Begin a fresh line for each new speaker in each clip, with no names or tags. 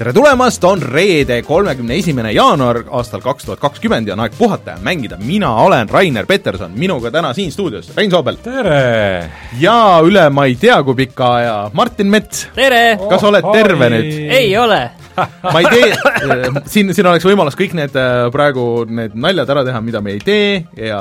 tere tulemast, on reede, kolmekümne esimene jaanuar aastal kaks tuhat kakskümmend ja on aeg puhata ja mängida. mina olen Rainer Peterson, minuga täna siin stuudios Rein Soobel.
tere!
ja üle ma ei tea kui pika aja Martin Mets.
tere!
kas oled
Ohoi.
terve nüüd?
ei ole.
ma ei tee, siin, siin oleks võimalus kõik need äh, praegu need naljad ära teha, mida me ei tee ja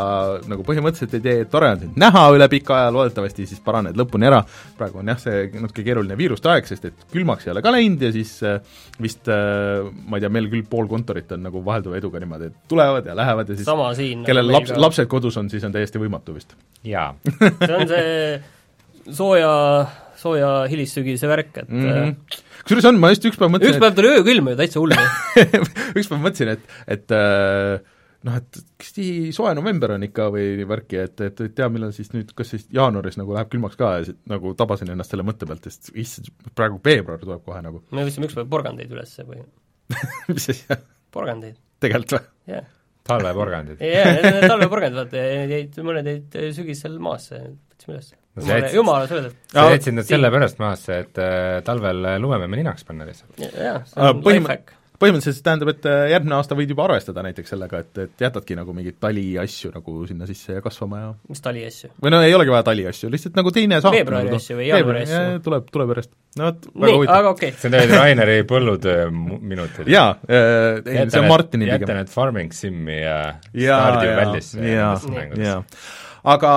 nagu põhimõtteliselt ei tee, tore on sind näha üle pika aja, loodetavasti siis paraned lõpuni ära, praegu on jah, see natuke keeruline viiruste aeg, sest et külmaks ei ole ka läinud ja siis äh, vist äh, ma ei tea, meil küll pool kontorit on nagu vahelduva eduga niimoodi, et tulevad ja lähevad ja siis
sama siin.
kellel laps, lapsed kodus on, siis on täiesti võimatu vist.
jaa.
see on see sooja, sooja hilissügise värk, et mm
mm
-hmm.
kusjuures on, ma just üks päev mõtlesin
üks päev tuli öökülm ju, täitsa hull.
üks päev mõtlesin, et, et äh, noh, et kas nii soe november on ikka või värki, et, et ei tea, millal siis nüüd, kas siis jaanuaris nagu läheb külmaks ka ja siis nagu tabasin ennast selle mõtte pealt, sest issand, praegu veebruar tuleb kohe nagu
me võtsime üks päev porgandeid üles või
mis asja,
porgandeid,
tegelikult või?
jah yeah..
talveporgandid.
need on talveporgandid, vaata, ja need jäid, mõned jäid sügisel maasse, võtsime üles. Jumala,
jätsid-
jumala söödad.
sa jätsid nad sellepärast maasse, et äh, talvel lumememme ninaks panna lihtsalt.
jaa, see
Aga
on
põhim- põhimõtteliselt see tähendab, et äh, järgmine aasta võid juba arvestada näiteks sellega, et, et jätadki nagu mingeid taliasju nagu sinna sisse ja kasvama ja
mis tali asju?
või no ei olegi vaja taliasju, lihtsalt nagu teine
Veebruari
nagu,
asju või jaanuari asju?
tuleb, tuleb järjest. no vot, väga huvitav.
aga okei okay.
see on Raineri põllutöö minutid.
jaa äh,, see on Martini
jäta
pigem.
need farming sim'i ja Stardew Valley'sse
jaa,
mängudesse.
jaa. Aga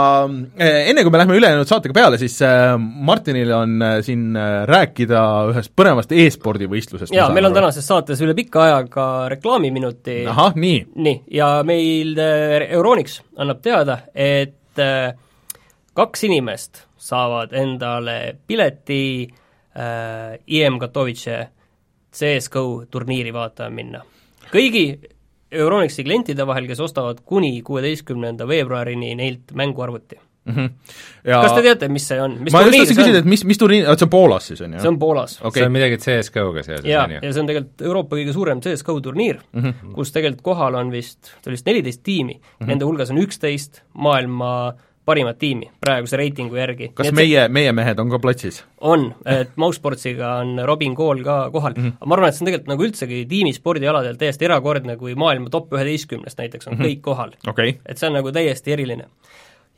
eh, enne, kui me lähme ülejäänud saatega peale, siis eh, Martinil on eh, siin rääkida ühest põnevast e-spordi võistlusest.
jaa, meil on tänases saates üle pika aja ka reklaamiminuti
ahah, nii.
nii, ja meil Euronix annab teada, et kaks inimest saavad endale pileti äh, IM Katowice CSGO turniiri vaatama minna. kõigi Euronixi klientide vahel, kes ostavad kuni kuueteistkümnenda veebruarini neilt mänguarvuti.
mm. -hmm. ja
kas te teate, mis see on? mis
ma just tahtsin
see
küsida,
on?
et mis, mis turniir, see on Poolas siis, on ju?
see on Poolas.
see
okei
on midagi CSGO-ga seoses, on ju?
ja see on tegelikult Euroopa kõige suurem CSGO turniir mm. -hmm. kus tegelikult kohal on vist, ta oli vist neliteist tiimi mm, -hmm. nende hulgas on üksteist maailma parimat tiimi praeguse reitingu järgi.
kas meie, meie mehed on ka platsis?
on, et Mousesportsiga on Robin Kool ka kohal mm. -hmm. aga ma arvan, et see on tegelikult nagu üldsegi tiimispordialadel täiesti erakordne, kui maailma top üheteistkümnest näiteks on mm -hmm. kõik kohal.
okay.
et see on nagu täiesti eriline.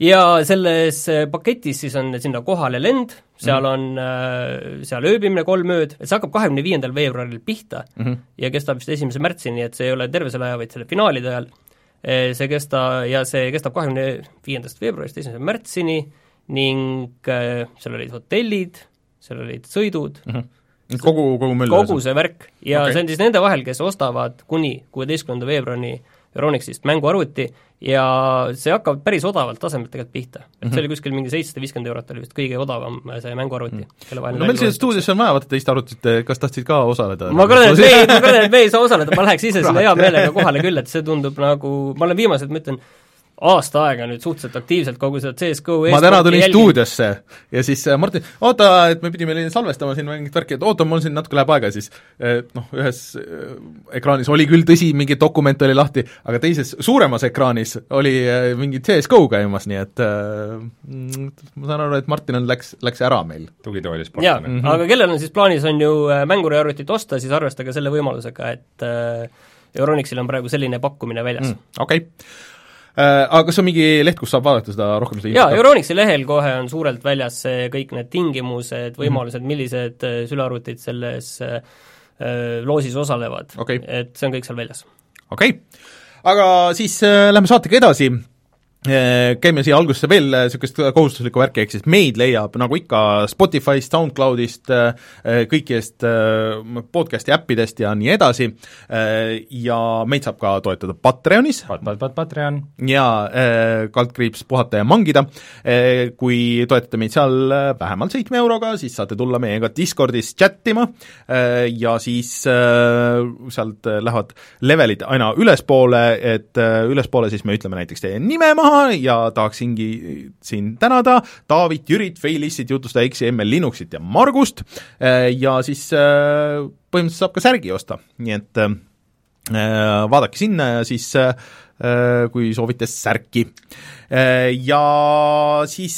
ja selles äh, paketis siis on sinna kohale lend, seal
Mhm.
on äh, seal ööbimine kolm ööd, et see hakkab kahekümne viiendal veebruaril pihta
mm. -hmm.
ja kestab vist esimese märtsini, et see ei ole terve selle aja, vaid selle finaalide ajal. See kesta, ja see kestab kahekümne viiendast veebruarist esimese märtsini ning äh, seal olid hotellid, seal olid sõidud mm,
Mhm. kogu, kogu möll
kogu see värk ja okay. see on siis nende vahel, kes ostavad kuni kuueteistkümnenda veebruarini Euronixist mänguarvuti ja see hakkab päris odavalt tasemelt tegelikult pihta. et
Mhm.
see oli kuskil mingi seitsesada viiskümmend eurot oli vist kõige odavam äh, see mänguarvuti, kelle vahel
no meil siia stuudiosse on vaja vaata teist arvutit, kas tahtsid ka osaleda?
ma kardan, et me ei, ma kardan, et me ei saa osaleda, ma läheks ise sinna hea meelega kohale küll, et see tundub nagu, ma olen viimased, ma ütlen, aasta aega nüüd suhteliselt aktiivselt kogu seda CSGO
ma täna tulin stuudiosse ja siis äh, Martin, oota, et me pidime salvestama siin mingit värki, et oota, mul siin natuke läheb aega, siis eh, noh, ühes eh, ekraanis oli küll tõsi, mingi dokument oli lahti, aga teises, suuremas ekraanis oli mingi CSGO käimas, nii et ma saan aru, et Martin on, läks, läks ära meil.
tugitoolis
jaa mm, -hmm. aga kellel on siis plaanis, on ju äh, mänguriarvutit osta, siis arvestage selle võimalusega, et äh, Euronixil on praegu selline pakkumine väljas mm..
okei okay. Äh, aga kas on mingi leht, kus saab vaadata seda rohkem seda
jaa, Euronixi lehel kohe on suurelt väljas see, kõik need tingimused, võimalused, millised äh, sülearvutid selles äh, loosis osalevad
Okei.
et see on kõik seal väljas.
okei okay., aga siis äh, lähme saatega edasi käime siia algusesse veel niisugust kohustuslikku värki, ehk siis meid leiab nagu ikka Spotify'st, SoundCloudist, kõikidest podcast'i äppidest ja nii edasi, ja meid saab ka toetada Patreonis.
Pat-, pat-, pat-, Patreon,
ja äh, kaldkriips puhata ja mangida. Äh,, kui toetate meid seal äh, vähemalt seitsme euroga, siis saate tulla meiega Discordis chat ima äh, ja siis äh, sealt äh, lähevad levelid aina ülespoole, et äh, ülespoole siis me ütleme näiteks teie nime maha ja tahaksingi siin tänada Taavit, Jürit, Feilissit, Jutustaja X-i, ML Linuxit ja Margust äh, ja siis äh, põhimõtteliselt saab ka särgi osta, nii et äh, vaadake sinna ja siis kui soovite särki. ja siis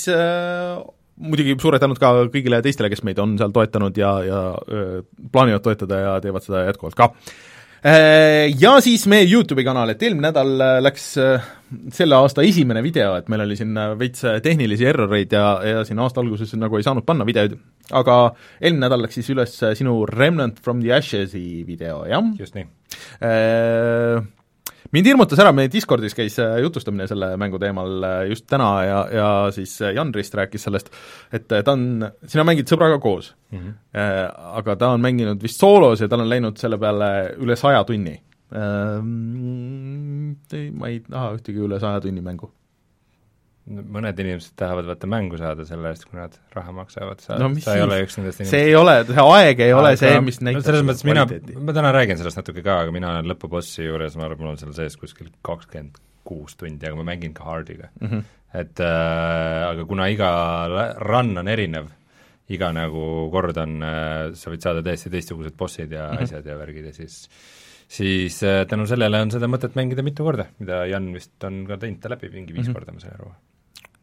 muidugi suured tänud ka kõigile teistele, kes meid on seal toetanud ja, ja plaanivad toetada ja teevad seda jätkuvalt ka. Äh, ja siis meie YouTube'i kanal, et eelmine nädal äh, läks äh, selle aasta esimene video, et meil oli siin veits tehnilisi erroreid ja, ja siin aasta alguses nagu ei saanud panna videoid, aga eelmine nädal läks siis üles sinu Remnant from the Ashes'i video, jah?
just nii
mind hirmutas ära, meie Discordis käis äh, jutustamine selle mängu teemal äh, just täna ja, ja siis äh, Jan Rist rääkis sellest, et ta on, sina mängid sõbraga koos mm, -hmm. aga ta on mänginud vist soolos ja tal on läinud selle peale üle saja tunni. Ma ei taha ühtegi üle saja tunni mängu
mõned inimesed tahavad vaata mängu saada selle eest, kui nad raha maksavad, sa
no,,
sa ei siis? ole üks nendest
inimestest. see ei ole, see aeg ei aga, ole see, mis näitab
no selles mõttes mina, ma täna räägin sellest natuke ka, aga mina olen lõpubossi juures, ma arvan, mul on seal sees kuskil kakskümmend kuus tundi, aga ma mängin ka hard'iga mm. -hmm. et äh, aga kuna iga run on erinev, iga nagu kord on äh,, sa võid saada täiesti teistsugused bossid ja mm -hmm. asjad ja värgid ja siis siis äh, tänu sellele on seda mõtet mängida mitu korda, mida Jan vist on ka teinud ta läbi mingi viis mm -hmm. korda, ma sain aru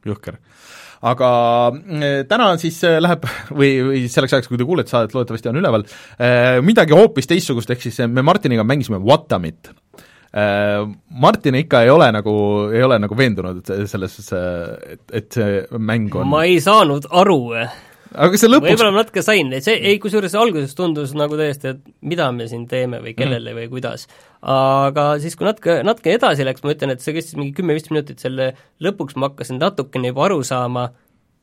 jõhker. aga eh, täna siis eh, läheb või, või selleks ajaks, kui te kuulete saadet, loodetavasti on üleval, eh, midagi hoopis teistsugust, ehk siis me Martiniga mängisime Whatamit. Martin ikka ei ole nagu, ei ole nagu veendunud selles, et, et see mäng on
ma ei saanud aru
aga kas see lõpuks
võib-olla ma natuke sain, see, ei kusjuures alguses tundus nagu täiesti, et mida me siin teeme või kellele mm. või kuidas. aga siis, kui natuke, natuke edasi läks, ma ütlen, et see kestis mingi kümme-viisteist minutit, selle lõpuks ma hakkasin natukene juba aru saama,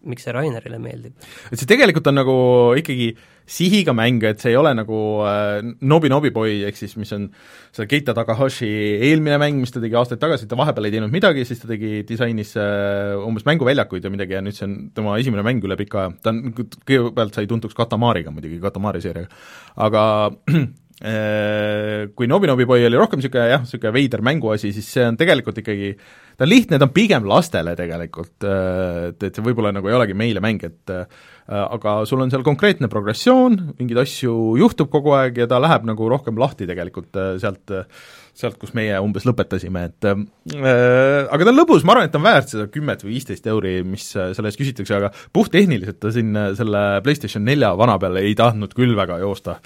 miks see Rainerile meeldib.
et see tegelikult on nagu ikkagi sihiga mäng, et see ei ole nagu äh, Nobi Nobi Boy, ehk siis mis on see Keita Takahashi eelmine mäng, mis ta tegi aastaid tagasi, ta vahepeal ei teinud midagi, siis ta tegi, disainis äh, umbes mänguväljakuid ja midagi ja nüüd see on tema esimene mäng üle pika aja, ta on, kõigepealt sai tuntuks Katamariga muidugi, Katamari seeriaga, aga kui Nobi Nobi Boy oli rohkem niisugune jah, niisugune veider mänguasi, siis see on tegelikult ikkagi ta on lihtne, ta on pigem lastele tegelikult, äh, et, et see võib-olla nagu ei olegi meile mäng, et äh, aga sul on seal konkreetne progressioon, mingeid asju juhtub kogu aeg ja ta läheb nagu rohkem lahti tegelikult äh, sealt, sealt, kus meie umbes lõpetasime, et äh, aga ta on lõbus, ma arvan, et ta on väärt seda kümmet või viisteist euri, mis selle eest küsitakse, aga puhttehniliselt ta siin selle PlayStation nelja vana peale ei tahtnud küll väga joosta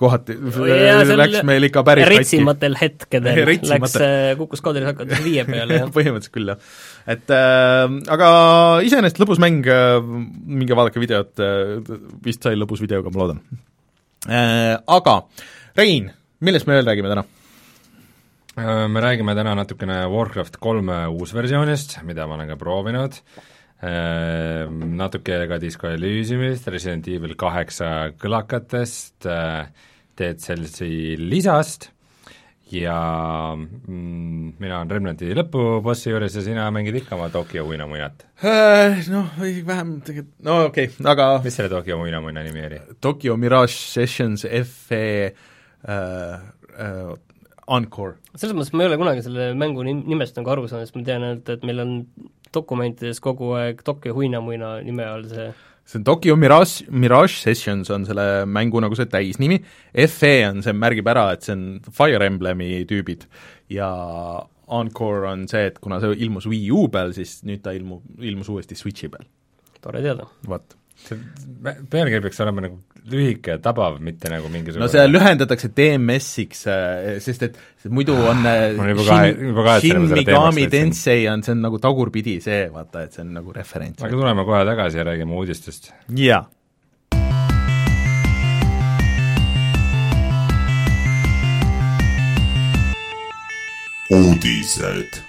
kohati ja, läks meil ikka päris
retsimatel hetkedel läks, äh, kukkus kaadris hakates viie peale, jah
põhimõtteliselt küll, jah. et äh, aga iseenesest lõbus mäng äh,, minge vaadake videot äh,, vist sai lõbus videoga, ma loodan äh,. Aga Rein, millest me veel räägime täna?
Me räägime täna natukene Warcraft kolme uusversioonist, mida ma olen ka proovinud äh,, natuke ka Disco Elysiumist, Resident Evil kaheksa kõlakatest, äh, Dead Cellsi lisast ja mm, mina olen Remnanti lõpubossi juures ja sina mängid ikka oma Tokyo uinamuinat
äh,? Noh, vähem tegelikult, no okei okay,, aga
mis selle Tokyo uinamuina nimi oli?
Tokyo Mirage Sessions FE äh, äh, Encore.
selles mõttes ma ei ole kunagi selle mängu nimest nagu aru saanud, sest ma tean ainult, et meil on dokumentides kogu aeg Tokyo Huinamuina nime all see
see on Tokyo Mirage, Mirage Sessions on selle mängu nagu see täisnimi, FE on, see märgib ära, et see on Fire Emblemi tüübid ja Encore on see, et kuna see ilmus Wii U peal, siis nüüd ta ilmub, ilmus uuesti Switchi peal.
tore teada.
vot
see pealkiri peaks olema nagu lühike ja tabav, mitte nagu mingisugune
no see lühendatakse DMS-iks, äh, sest et muidu on
äh, Shin
Megami Tensei on, see on nagu tagurpidi see, vaata, et see on nagu referents.
aga tuleme kohe tagasi ja räägime uudistest.
jaa. uudised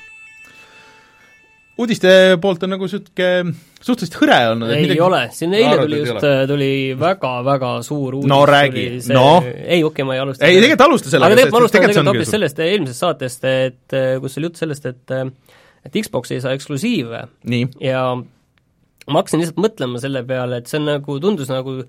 uudiste poolt on nagu niisugune suhteliselt hõre olnud.
ei midagi... ole, siin eile tuli just, tuli väga-väga suur uudis.
no räägi, no.
ei, okei okay,, ma ei alusta.
ei, tegelikult alusta sellega.
aga tegelikult ma alustan tegelikult hoopis sellest eelmisest saatest, et kus oli jutt sellest, et et Xbox ei saa eksklusiive. ja ma hakkasin lihtsalt mõtlema selle peale, et see on nagu, tundus nagu,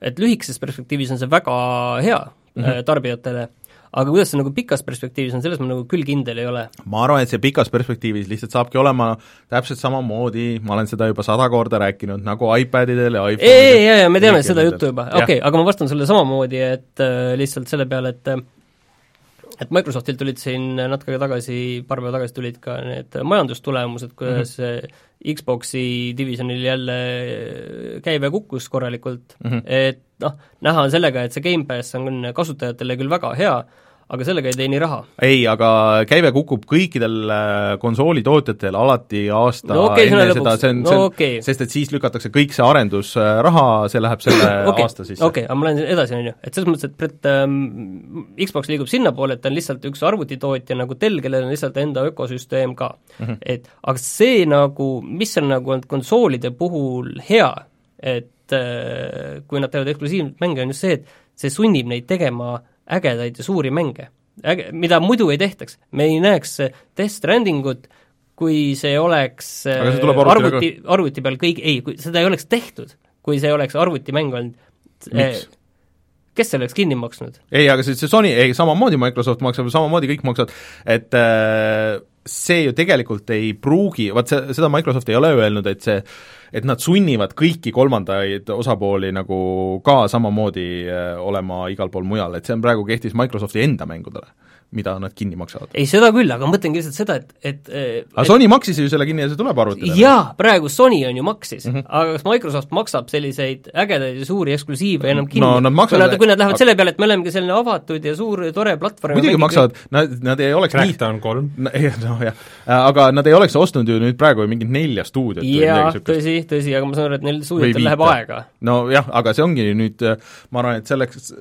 et lühikeses perspektiivis on see väga hea mm -hmm. tarbijatele aga kuidas see nagu pikas perspektiivis on, selles ma nagu küll kindel ei ole.
ma arvan, et see pikas perspektiivis lihtsalt saabki olema täpselt samamoodi, ma olen seda juba sada korda rääkinud, nagu iPadidel ja
iPhone'idel ei, ei, ei, me teame seda juttu juba, okei okay,, aga ma vastan sulle samamoodi, et äh, lihtsalt selle peale, et äh, et Microsoftil tulid siin natuke aega tagasi, paar päeva tagasi tulid ka need majandustulemused, kuidas mm -hmm. Xboxi divisjonil jälle käive kukkus korralikult mm, -hmm. et noh, näha on sellega, et see Gamepass on kasutajatele küll väga hea, aga sellega ei teeni raha.
ei, aga käive kukub kõikidel äh, konsoolitootjatel alati aasta
no, okay,
enne seda, see on,
no,
see on
okay.,
sest et siis lükatakse kõik see arendusraha, see läheb selle
okay,
aasta sisse.
okei okay,, aga ma lähen edasi, on ju, et selles mõttes, et Brett ähm,, Xbox liigub sinnapoole, et ta on lihtsalt üks arvutitootja nagu Dell, kellel on lihtsalt enda ökosüsteem ka mm. -hmm. et aga see nagu, mis on nagu olnud konsoolide puhul hea, et äh, kui nad teevad eksklusiivmänge, on just see, et see sunnib neid tegema ägedaid ja suuri mänge. äge, mida muidu ei tehtaks, me ei näeks Death Strandingut, kui see oleks
aga see
arvuti, arvuti, peal kõik, ei, kui seda ei oleks tehtud, kui see oleks arvutimäng olnud. kes selle oleks kinni maksnud?
ei, aga see, see Sony, ei samamoodi Microsoft maksab, samamoodi kõik maksavad, et äh, see ju tegelikult ei pruugi, vaat see, seda Microsoft ei ole öelnud, et see et nad sunnivad kõiki kolmandaid osapooli nagu ka samamoodi äh, olema igal pool mujal, et see on praegu, kehtis Microsofti enda mängudele mida nad kinni maksavad.
ei, seda küll, aga ma mõtlengi lihtsalt seda, et, et
aga et... Sony maksis ju selle kinni ja see tuleb arvutile?
jaa, praegu Sony on ju maksis mm, -hmm. aga kas Microsoft maksab selliseid ägedaid ja suuri eksklusiive enam kinni?
no nad maksavad
kui nad, kui nad lähevad aga... selle peale, et me olemegi selline avatud ja suur ja tore platvorm
muidugi maksavad, nad, nad ei oleks
Crackdown kolm.
noh jah, aga nad ei oleks ostnud ju nüüd praegu mingit nelja stuudiot
jaa, tõsi, tõsi, aga ma saan aru, et neil stuudiotel läheb aega.
nojah, aga see ongi nüüd, ma arvan, et selleks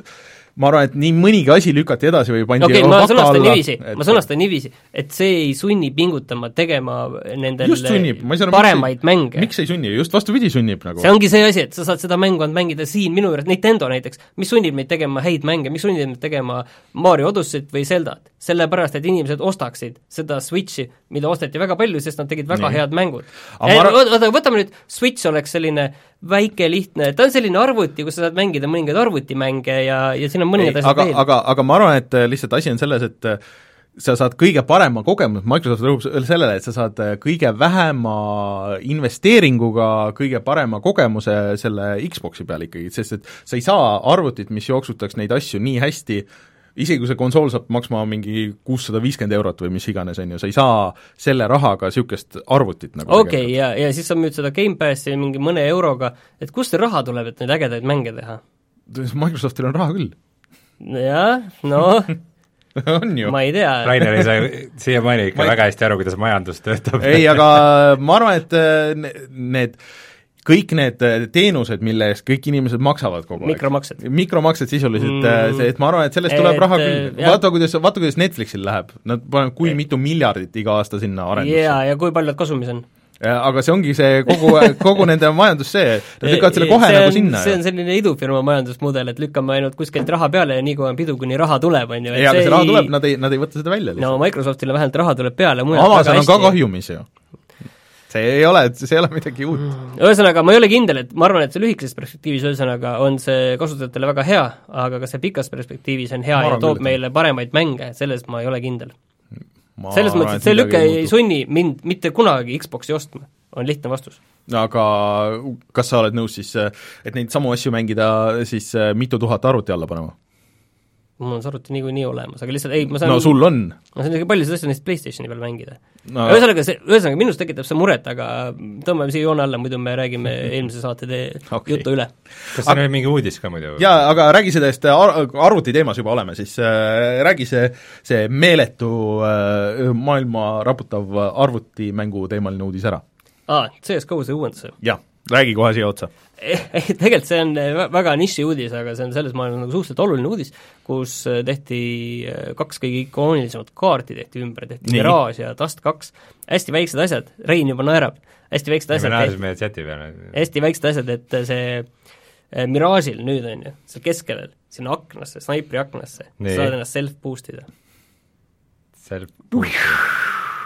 ma arvan, et nii mõnigi asi lükati edasi või pandi
okei okay,, ma sõnastan niiviisi et..., ma sõnastan niiviisi, et see ei sunni pingutama tegema nendel
sunnib,
paremaid miks mänge.
miks ei sunni, just vastupidi sunnib nagu.
see ongi see asi, et sa saad seda mängu ainult mängida siin minu juures, Nintendo näiteks, mis sunnib meid tegema häid mänge, mis sunnib meid tegema Mario Odyssey't või Zeldat? sellepärast, et inimesed ostaksid seda Switchi, mida osteti väga palju, sest nad tegid väga nii. head mängud. oota, võtame nüüd, Switch oleks selline väike, lihtne, ta on selline arvuti, kus sa saad mängida mõningaid arvutimänge ja, ja siin on mõningad asjad
aga, veel. aga, aga ma arvan, et äh, lihtsalt asi on selles, et äh, sa saad kõige parema kogemuse, Microsoft rõhub sellele, et sa saad äh, kõige vähema investeeringuga kõige parema kogemuse selle Xboxi peal ikkagi, sest et sa ei saa arvutit, mis jooksutaks neid asju nii hästi, isegi kui see konsool saab maksma mingi kuussada viiskümmend eurot või mis iganes, on ju, sa ei saa selle rahaga niisugust arvutit nagu
okei okay,, ja, ja siis sa müüd seda Gamepassi mingi mõne euroga, et kust see raha tuleb, et neid ägedaid mänge teha?
Microsoftil on raha küll
jah, noh
on ju.
ma ei tea.
Rainer ei saa siiamaani ikka ma... väga hästi aru, kuidas majandus töötab.
ei, aga ma arvan, et äh, need kõik need äh, teenused, mille eest kõik inimesed maksavad kogu
aeg. mikromaksed.
mikromaksed sisuliselt mm., see, et ma arvan, et sellest tuleb et, raha küll, vaata kuidas, vaata kuidas Netflixil läheb, nad panevad kui mitu miljardit iga aasta sinna arendusse.
jaa, ja kui palju nad kasumis on?
aga see ongi see kogu, kogu nende majandus see, nad lükkavad selle kohe
see
nagu
on,
sinna.
see on selline idufirma majandusmudel, et lükkame ainult kuskilt raha peale ja nii kaua on pidu, kuni raha tuleb, on ju.
ei, aga see raha tuleb, nad ei, nad ei võta seda välja
lihtsalt. no Microsoftile vähemalt raha tuleb peale,
mujalt Amazon on ka kahjumis ju see ei ole, see ei ole midagi uut.
Mm. ühesõnaga, ma ei ole kindel, et ma arvan, et see lühikeses perspektiivis ühesõnaga on see kasutajatele väga hea, aga kas see pikas perspektiivis on hea ma ja toob meile paremaid mänge, selles ma ei ole kindel. selles mõttes, et see lüke ei sunni mind mitte kunagi Xbox'i ostma on lihtne vastus.
aga kas sa oled nõus siis, et neid samu asju mängida siis äh, mitu tuhat arvuti alla panema?
Mul on see arvuti niikuinii olemas, aga lihtsalt ei, ma saan
no sul on?
ma saan ikka paljusid asju neist PlayStationi peal mängida no.. ühesõnaga, see, ühesõnaga minus tekitab see muret, aga tõmbame siia joone alla, muidu me räägime eelmise saate tee okay. juttu üle.
kas siin oli mingi uudis ka muidu?
jaa, aga räägi sellest ar-, arvuti teemas juba oleme, siis äh, räägi see, see meeletu äh, maailma raputav arvutimängu teemaline uudis ära
aa, CS-GO see uuendus?
jah, räägi kohe siia otsa.
Tegelikult see on eh, väga niši uudis, aga see on selles maailmas nagu suhteliselt oluline uudis, kus eh, tehti eh, kaks kõige ikoonilisemat kaarti tehti ümber, tehti Mirage ja Dust kaks, hästi väiksed asjad, Rein juba naerab, hästi väiksed asjad
me naersime chati peale.
hästi väiksed asjad, et see Mirage'il nüüd on ju, seal keskel, sinna aknasse, snaipri aknasse, saad ennast self-boost ida.
Self-boost ida?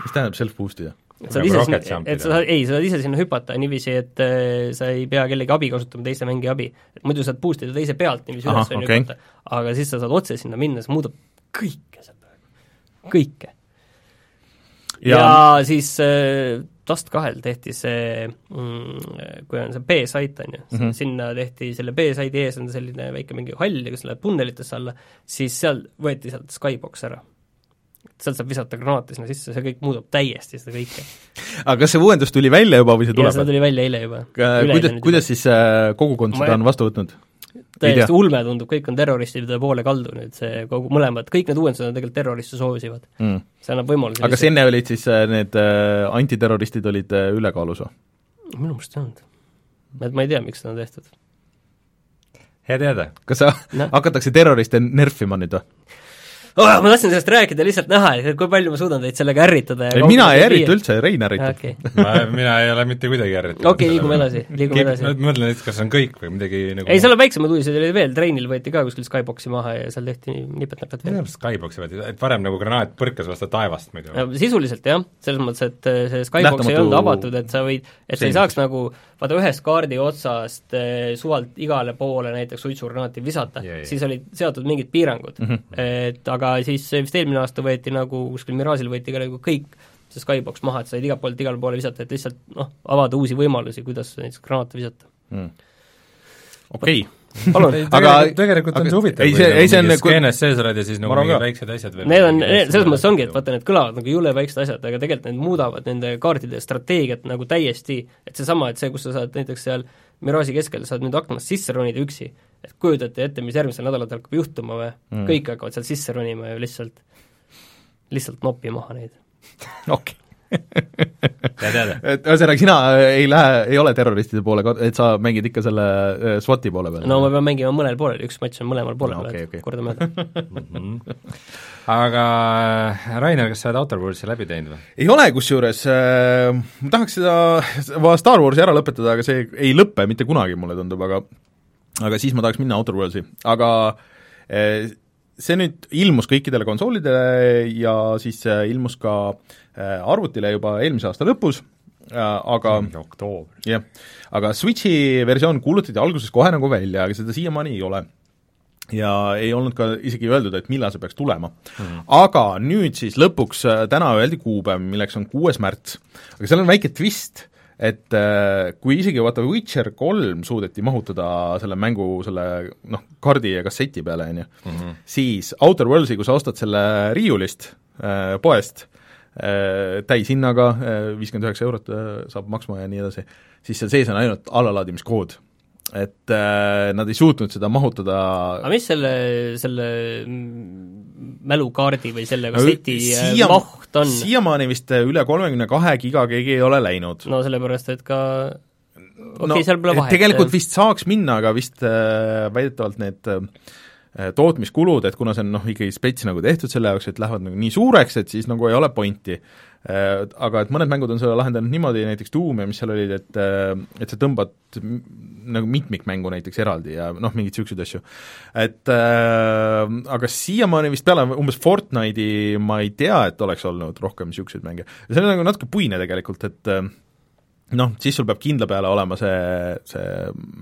mis tähendab self-boost ida?
Et sa ise sinna, et sa, ei, sa saad ise sinna hüpata niiviisi, et äh, sa ei pea kellegi abi kasutama, teise mängija abi. et muidu saad boost ida teise pealt niiviisi üles on
okay.
hüpata, aga siis sa saad otse sinna minna, see muudab kõike seal praegu, kõike. ja, ja siis äh, Dust kahel tehti see mm,, kui on see B-site, on ju mm, -hmm. sinna tehti, selle B-site'i ees on selline väike mingi hall ja kui sa lähed tunnelitesse alla, siis seal võeti sealt Skybox ära sealt saab visata granaate sinna sisse, see kõik muudab täiesti seda kõike.
aga kas see uuendus tuli välja juba või see tuleb?
see tuli välja eile juba.
kuidas, kuidas siis äh, kogukond seda on vastu võtnud?
täiesti ulme tundub, kõik on terroristide poole kaldu nüüd, see kogu, mõlemad, kõik need uuendused on tegelikult terroriste soosivad mm.. see annab võimaluse
aga kas enne olid siis äh, need äh, antiterroristid olid äh, ülekaalus või?
minu meelest ei olnud. et ma ei tea, miks seda on tehtud.
hea teada.
kas sa no., hakatakse terroriste nerfima nüüd või?
Oh,. ma tahtsin sellest rääkida, lihtsalt näha, kui palju ma suudan teid sellega ärritada
ei, mina ei ärrita üldse, Rein ärritab
okay.
mina ei ole mitte kuidagi ärritatud.
okei okay,, liigume edasi, liigume edasi.
ma mõtlen, et kas on kõik või midagi nagu
ei, seal on väiksemad uudised oli veel, treenil võeti ka kuskil Skyboxi maha ja seal tehti nipet-näpet
veel. Skyboxi võeti, et varem nagu granaat põrkas vastu taevast muidu.
sisuliselt jah, selles mõttes, et äh, see Skybox Lähtamatu... ei olnud avatud, et sa võid, et sa ei saaks nagu vaata ühest kaardi otsast eh, suvalt igale poole näiteks suitsugranaati visata yeah,, yeah. siis olid seatud mingid piirangud mm. -hmm. Et aga siis vist eelmine aasta võeti nagu kuskil Mirage'il võeti ka nagu kõik see Skybox maha, et said igalt poolt igale poole visata, et lihtsalt noh, avada uusi võimalusi, kuidas näiteks granaate visata. Mm..
okei. Okay
palun
aga tegelikult on see huvitav,
kui nagu
mingis nagu skeenes sees oled ja siis nagu mingid väiksed asjad veel
Need on, selles mõttes ongi, et vaata, need kõlavad nagu jõle väiksed asjad, aga tegelikult need muudavad nende kaartide strateegiat nagu täiesti, et seesama, et see, kus sa saad näiteks seal Mirage'i keskel, saad nüüd aknast sisse ronida üksi, et kujutate ette, mis järgmisel nädalatel hakkab juhtuma või mm., kõik hakkavad sealt sisse ronima ja lihtsalt, lihtsalt noppi maha neid.
okei et ühesõnaga, sina ei lähe, ei ole terroristide poole, et sa mängid ikka selle äh, SWAT-i poole peal?
no ma pean mängima mõnel poolel, üks matš on mõlemal poolel
no,, okay, okay.
kordamööda
aga äh, Rainer, kas sa oled Outer Worldsi läbi teinud või?
ei ole, kusjuures äh, ma tahaks seda Star Warsi ära lõpetada, aga see ei lõpe mitte kunagi, mulle tundub, aga aga siis ma tahaks minna Outer Worldsi, aga see nüüd ilmus kõikidele konsoolidele ja siis ilmus ka äh, arvutile juba eelmise aasta lõpus, äh, aga
oktoobris.
jah, aga Switchi versioon kuulutati alguses kohe nagu välja, aga seda siiamaani ei ole ja ei olnud ka isegi öeldud, et millal see peaks tulema mm.. aga nüüd siis lõpuks, äh, täna öeldi kuupäev, milleks on kuues märts. aga seal on väike twist, et äh, kui isegi vaata Witcher kolm suudeti mahutada selle mängu selle noh, kaardi ja kasseti peale, on ju, mhm. siis Outer Worldsi, kui sa ostad selle riiulist äh, poest äh,, täishinnaga äh,, viiskümmend üheksa eurot äh, saab maksma ja nii edasi, siis seal sees on ainult allalaadimiskood et äh, nad ei suutnud seda mahutada
aga mis selle, selle mälukaardi või selle kasseti äh, siia, maht on?
siiamaani vist üle kolmekümne kahe giga keegi ei ole läinud.
no sellepärast, et ka okei okay, no,, seal pole vahet.
tegelikult vist saaks minna, aga vist äh, väidetavalt need äh, tootmiskulud, et kuna see on noh, ikkagi spets nagu tehtud selle jaoks, et lähevad nagu nii suureks, et siis nagu ei ole pointi. Äh, aga et mõned mängud on seda lahendanud niimoodi, näiteks Doom ja mis seal olid, et äh, et sa tõmbad nagu mitmikmängu näiteks eraldi ja noh, mingeid niisuguseid asju. et äh, aga siiamaani vist peale umbes Fortnite'i ma ei tea, et oleks olnud rohkem niisuguseid mänge. see on nagu natuke puine tegelikult, et äh, noh, siis sul peab kindla peale olema see, see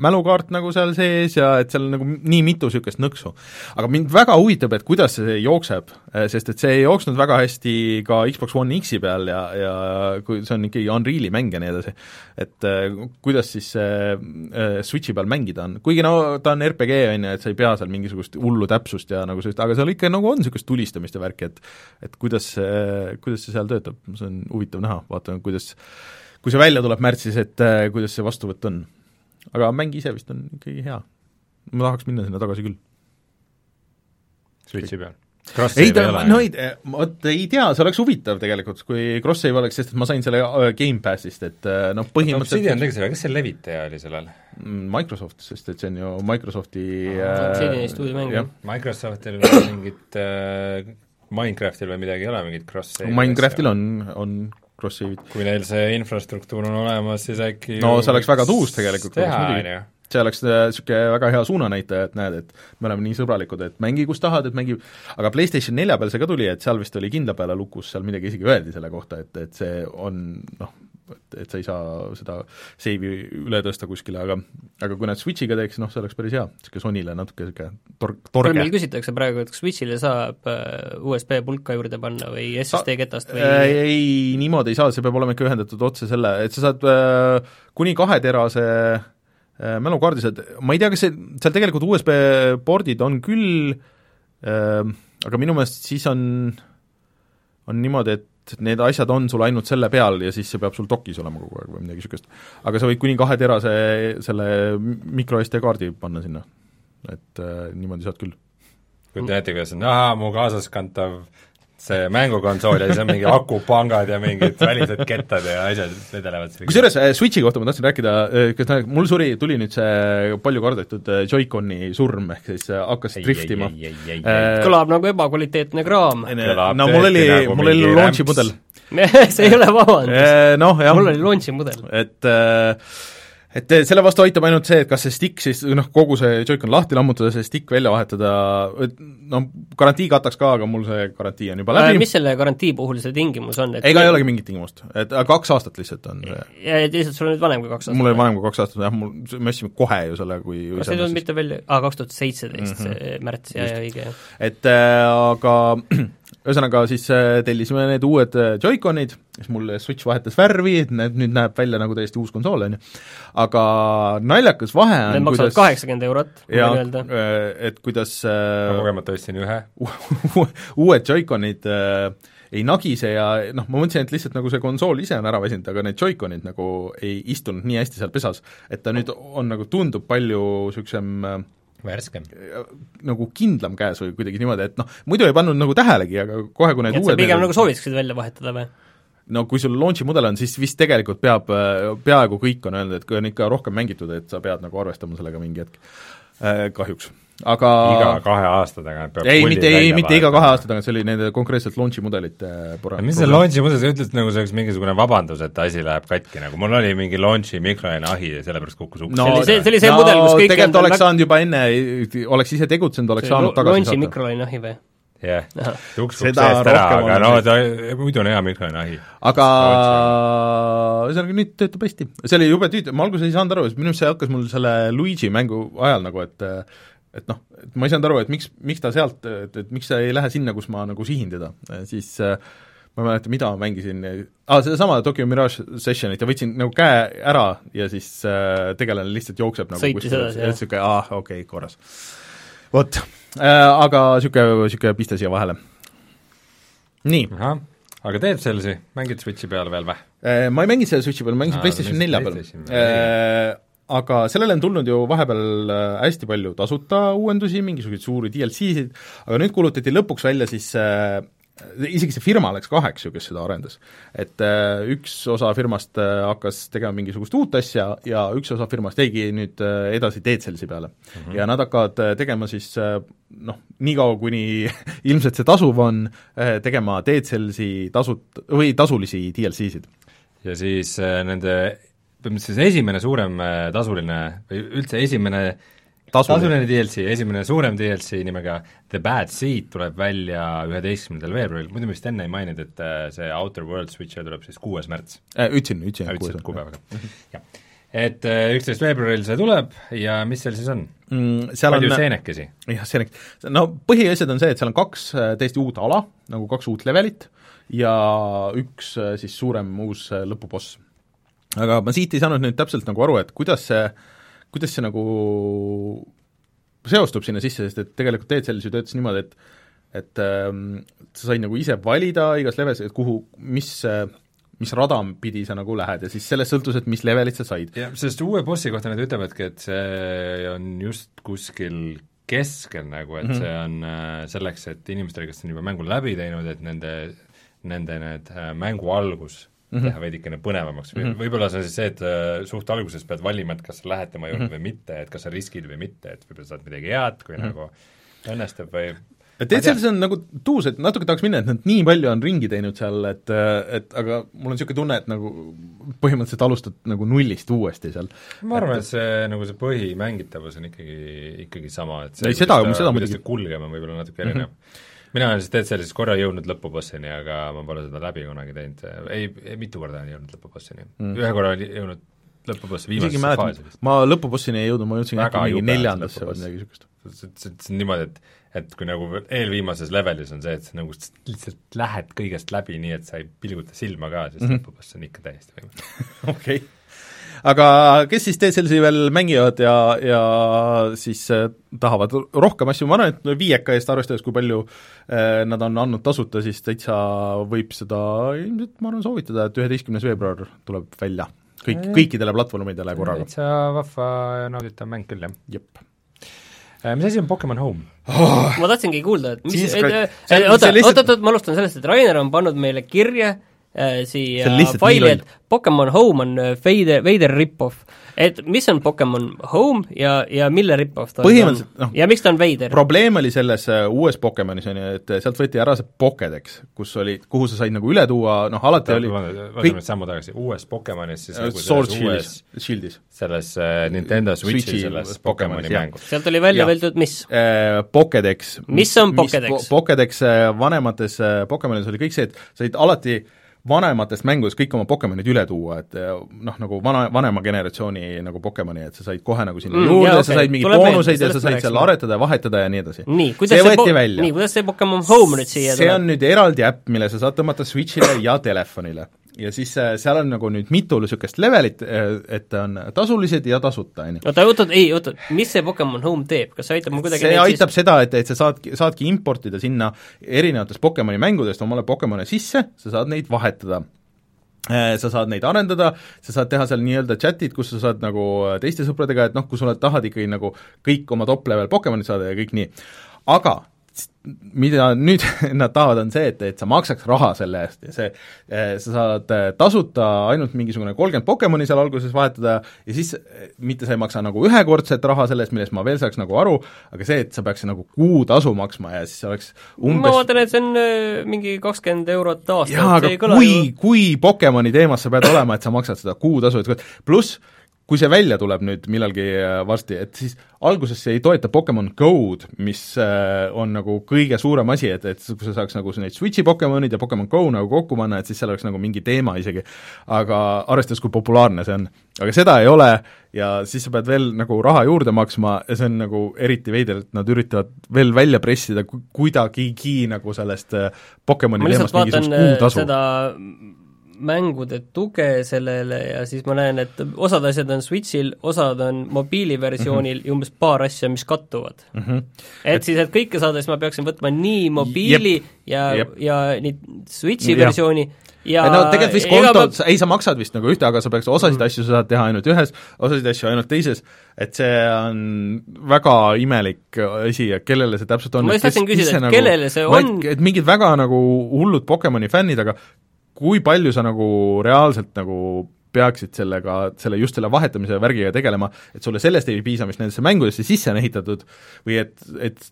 mälukaart nagu seal sees ja et seal nagu nii mitu niisugust nõksu. aga mind väga huvitab, et kuidas see jookseb, eh, sest et see ei jooksnud väga hästi ka Xbox One X-i peal ja, ja kui see on ikkagi Unreali mäng ja nii edasi, et eh, kuidas siis see äh, Switchi peal mängida on, kuigi no ta on RPG, on ju, et sa ei pea seal mingisugust hullu täpsust ja nagu sellist, aga seal ikka nagu on niisugust tulistamist ja värki, et et kuidas see, kuidas see seal töötab, see on huvitav näha, vaatame, kuidas kui see välja tuleb märtsis, et äh, kuidas see vastuvõtt on. aga mäng ise vist on ikkagi hea. ma tahaks minna sinna tagasi küll.
Switchi peal?
ei ta, no ei, vot ei tea, see oleks huvitav tegelikult, kui Cross-Save oleks, sest et ma sain selle äh, Gamepassist, et äh, noh, põhimõtteliselt
Obsidian tegi selle, kes see levitaja oli sellel?
Mm, Microsoft, sest et see on ju Microsofti
Obsidiani stuudiomäng, jah.
Microsoftil mingit äh, Minecraftil või midagi ei ole, mingit cross-save'i
Minecraftil on, on cross-save'id.
kui neil see infrastruktuur on olemas, siis äkki
no see oleks väga tuus tegelikult.
ju
see oleks niisugune väga hea suunanäitaja, et näed, et me oleme nii sõbralikud, et mängi, kus tahad, et mängi, aga PlayStation nelja peal see ka tuli, et seal vist oli kindla peale lukus, seal midagi isegi öeldi selle kohta, et, et see on noh, et, et sa ei saa seda seivi üle tõsta kuskile, aga aga kui nad Switchiga teeks, noh, see oleks päris hea, niisugune Sonyle natuke niisugune tor-, torge.
meil küsitakse praegu, et kas Switchile saab äh, USB pulka juurde panna või SSD ketast või
äh, ei, niimoodi ei saa, see peab olema ikka ühendatud otse selle, et sa saad äh, kuni kaheterase äh, mälukaardi saad, ma ei tea, kas see, seal tegelikult USB pordid on küll äh,, aga minu meelest siis on on niimoodi, et need asjad on sul ainult selle peal ja siis see peab sul dokis olema kogu aeg või midagi niisugust. aga sa võid kuni kaheterase selle micro SD kaardi panna sinna, et äh, niimoodi saad küll
kujutan ette, kuidas on, aa, mu kaasaskantav see mängukonsool ja siis on mingi akupangad ja mingid välised kettad ja asjad vedelevad seal.
kusjuures äh, Switchi kohta ma tahtsin rääkida, kas ta, mul suri, tuli nüüd see palju kardetud äh, Joy-Coni surm, ehk siis äh, hakkas driftima.
kõlab nagu ebakvaliteetne kraam.
no mul oli, nagu mul oli launch'i mudel
see ei ole vabandus.
noh, jah.
mul oli launch'i mudel.
et äh, et eh, selle vastu aitab ainult see, et kas see stick siis noh, kogu see Joy-Con lahti lammutada, see stick välja vahetada, et noh, garantii kataks ka, aga mul see garantii on juba läbi.
mis selle garantii puhul see tingimus on,
ega ei olegi mingit tingimust, et kaks aastat lihtsalt on see.
ja, lihtsalt sul on nüüd vanem kui kaks aastat?
mul oli vanem kui kaks aastat, jah, mul, me ostsime kohe ju selle, kui
kas see ei tulnud mitte välja, aa, kaks tuhat seitseteist, see märts, jaa, õige, jah.
et äh, aga ühesõnaga siis äh, tellisime need uued äh, Joy-Conid, siis mul Switch vahetas värvi, et need nüüd näeb välja nagu täiesti uus konsool, on ju. aga naljakas vahe on
Need maksavad kaheksakümmend eurot,
võin öelda. Äh, et kuidas
ma kogemata ostsin ühe
uued Joy-Conid äh, ei nagise ja noh, ma mõtlesin, et lihtsalt nagu see konsool ise on ära väsinud, aga need Joy-Conid nagu ei istunud nii hästi seal pesas, et ta nüüd on nagu, tundub palju niisugusem äh,
värskem.
nagu kindlam käes või kuidagi niimoodi, et noh, muidu ei pannud nagu tähelegi, aga kohe, kui need
et
uued
pigem nagu soovitaksid välja vahetada või?
no kui sul launch'i mudel on, siis vist tegelikult peab, peaaegu kõik on öelnud, et kui on ikka rohkem mängitud, et sa pead nagu arvestama sellega mingi hetk äh,, kahjuks aga
iga kahe aasta tagant peab
ei, mitte, ei, mitte iga kahe aasta tagant, see oli nende konkreetselt launch'i mudelite
pura-. mis see launch'i mudel, sa ütlesid nagu see oleks mingisugune vabandus, et asi läheb katki, nagu mul oli mingi launch'i mikrolaine ahi ja sellepärast kukkus uks
no, see oli see, see oli see no, mudel, kus kõik
tegelikult oleks saanud juba enne, oleks ise tegutsenud, oleks saanud tagasi
saata. launch'i mikrolaine ahi või?
jah yeah., uks uks eest ära, aga no ta, muidu on hea mikrolaine ahi.
aga ühesõnaga nüüd töötab hästi. see oli jube tüütu, ma alguses ei saanud aru, minu arust see hakkas mul selle Luigi mängu ajal nagu, et et noh, et ma ei saanud aru, et miks, miks ta sealt, et, et miks ta ei lähe sinna, kus ma nagu sihin teda, siis äh, ma ei mäleta, mida ma mängisin, aa, sedasama Tokyo Mirage Sessionit ja võtsin nagu käe ära ja siis äh, tegelane lihtsalt jookseb nagu
sõitis edasi, jah?
niisugune aa, okei okay,, korras. vot äh,, aga niisugune, niisugune piste siia vahele. nii.
aga teed Cellsi, mängid Switchi peal veel või
äh,? Ma ei mänginud selle Switchi peal, ma mängisin PlayStation nelja peal äh, aga sellele on tulnud ju vahepeal äh, hästi palju tasuta uuendusi, mingisuguseid suuri DLC-sid, aga nüüd kuulutati lõpuks välja siis äh, isegi see firma läks kaheks ju, kes seda arendas. et äh, üks osa firmast äh, hakkas tegema mingisugust uut asja ja üks osa firmast jäigi nüüd äh, edasi Dead Cellsi peale mm. -hmm. ja nad hakkavad äh, tegema siis äh, noh, niikaua kuni ilmselt see tasuv on äh,, tegema Dead Cellsi tasut- või tasulisi DLC-sid.
ja siis äh, nende põhimõtteliselt esimene suurem äh, tasuline või üldse esimene tasuline, tasuline DLC, esimene suurem DLC nimega The Bad Seed tuleb välja üheteistkümnendal veebruaril, muidu me vist enne ei maininud, et äh, see Outer World Switcher tuleb siis kuues märts
äh,. Ütlesin, ütlesin.
ütlesid kuupäevaga, jah. et üksteist veebruaril see tuleb ja mis seal siis on
mm,? palju
on, seenekesi?
jah, seenek-, no põhiasjad on see, et seal on kaks täiesti uut ala, nagu kaks uut levelit ja üks siis suurem uus lõpuboss aga ma siit ei saanud nüüd täpselt nagu aru, et kuidas see, kuidas see nagu seostub sinna sisse, sest et tegelikult DCL-is ju töötas niimoodi, et et ähm, sa said nagu ise valida igas leves, et kuhu, mis äh, mis rada pidi sa nagu lähed ja siis sellest sõltus, et mis levelit sa said.
jah, sest uue bossi kohta nad ütlevadki, et see on just kuskil keskel nagu, et mm -hmm. see on äh, selleks, et inimestele, kes on juba mängu läbi teinud, et nende, nende need äh, mängu algus mm -hmm. teha veidikene põnevamaks mm -hmm. võib-olla see on siis see, et äh, suht alguses pead valima, et kas sa lähed tema juurde mm -hmm. või mitte, et kas sa riskid või mitte, et võib-olla saad midagi head, kui mm -hmm. nagu õnnestub või
et ETL-is on nagu tuus, et natuke tahaks minna, et nad nii palju on ringi teinud seal, et et aga mul on niisugune tunne, et nagu põhimõtteliselt alustad nagu nullist uuesti seal.
ma arvan, et see, nagu see põhimängitavus on ikkagi, ikkagi sama, et see,
ei, seda, seda muidugi
kulgema võib-olla natuke erinev mm. -hmm mina olen siis Dead korra jõudnud lõpubossini, aga ma pole seda läbi kunagi teinud, ei, ei mitu korda olen jõudnud lõpubossini mm., ühe korra olen jõudnud lõpubossi viimasesse faasi vist.
ma lõpubossini ei jõudnud, ma jõudsin äkki mingi neljandasse või midagi niisugust.
see, see, see on niimoodi, et et kui nagu eelviimases levelis on see, et sa nagu lihtsalt lähed kõigest läbi nii, et sa ei pilguta silma ka, siis mm -hmm. lõpuboss on ikka täiesti võimas
okei okay aga kes siis DSLC veel mängivad ja, ja siis äh, tahavad rohkem asju, ma arvan, et viieka eest, arvestades, kui palju äh, nad on andnud tasuta, siis täitsa võib seda ilmselt, ma arvan, soovitada, et üheteistkümnes veebruar tuleb välja. kõik, kõikidele platvormidele korraga.
täitsa vahva ja nauditav mäng küll, jah.
jep
Äh, mis asi on Pokemon Home?
oh. ma tahtsingi kuulda, et mis, oota,
see lihtsalt-
oot, oot, oot, ma alustan sellest, et Rainer on pannud meile kirja äh, siia faili, et Pokemon Home on äh, veider, veider rip-off. et mis on Pokemon Home ja, ja mille rip-off ta
Põhimõtteliselt,
on
noh,
ja miks ta on veider?
probleem oli selles äh, uues Pokemonis, on ju, et sealt võeti ära see Pokedex, kus oli, kuhu sa said nagu üle tuua, noh alati oli
vaatame
kõik
nüüd sammu tagasi, uues Pokemonis siis nagu
Sword
selles uues
Shieldis, Shieldis.
selles äh, Nintendo Switchi
Switchi
selles
Pokemonis,
Pokemoni mängus.
sealt oli välja öeldud mis?
Äh, Pokedex.
Mis on Pokedex?
po- Pokedex äh, vanemates äh, Pokemonides oli kõik see, et sa said alati vanematest mängudest kõik oma Pokemonid üle tuua, et äh, noh, nagu vana, vanema generatsiooni nagu Pokemoni, et sa said kohe nagu sinna
Mm,
juurde yeah, sa said mingeid boonuseid ja sa said seal aretada ja vahetada ja nii edasi. see
see,
võeti välja.
nii, kuidas see Pokemon Home nüüd siia
see
tuleb?
on nüüd eraldi äpp, mille sa saad tõmmata Switchile ja telefonile. Ja siis äh, seal on nagu nüüd mitu niisugust levelit, et on tasulised ja tasuta, on ju.
oota, oota, ei, oota, mis see Pokemon Home teeb, kas see aitab mul kuidagi
see aitab seda, et, et sa saadki, saadki importida sinna erinevatest Pokemoni mängudest omale Pokemone sisse, sa saad neid vahetada Äh, sa saad neid arendada, sa saad teha seal nii-öelda chat'id, kus sa saad nagu teiste sõpradega, et noh, kui sa oled, tahad ikkagi nagu kõik oma top-level Pokemonid saada ja kõik nii. aga mida nüüd nad tahavad, on see, et, et sa maksaks raha selle eest ja see, sa saad eh, tasuta ainult mingisugune kolmkümmend Pokemoni seal alguses vahetada ja siis eh, mitte sa ei maksa nagu ühekordset raha selle eest, millest ma veel saaks nagu aru, aga see, et sa peaksid nagu kuutasu maksma ja siis oleks umbes
ma vaatan, et see on mingi kakskümmend eurot aastas, see
aga
ei kõla
kui
ju,
kui Pokemoni teemas sa pead olema, et sa maksad seda kuutasu, et pluss kui see välja tuleb nüüd millalgi äh, varsti, et siis alguses see ei toeta Pokemon Go-d, mis äh, on nagu kõige suurem asi, et, et kui sa saaks nagu neid Switchi Pokemonid ja Pokemon Go nagu kokku panna, et siis seal oleks nagu mingi teema isegi. aga arvestades, kui populaarne see on. aga seda ei ole ja siis sa pead veel nagu raha juurde maksma ja see on nagu eriti veider, et nad üritavad veel välja pressida ku- kuidagigi nagu sellest äh, Pokemoni teemast mingisugust kuutasu.
seda mängude tuge sellele ja siis ma näen, et osad asjad on Switchil, osad on mobiiliversioonil
Mhm.
ja umbes paar asja, mis kattuvad
mm. -hmm.
et siis, et kõike saada, siis ma peaksin võtma nii mobiili
Jep.
ja,
Jep.
ja nii Switchi
Jah.
versiooni ja
et no tegelikult vist kontod
ma-,
ei sa maksad vist nagu ühte, aga sa peaks osasid mm. asju sa saad teha ainult ühes, osasid asju ainult teises, et see on väga imelik asi ja kellele see täpselt on.
Ma just tahtsin küsida, et kellele see on?
et mingid väga nagu hullud Pokemoni fännid, aga kui palju sa nagu reaalselt nagu peaksid sellega, selle, just selle vahetamise värgiga tegelema, et sulle sellest ei piisa, mis nendesse mängudesse sisse on ehitatud, või et, et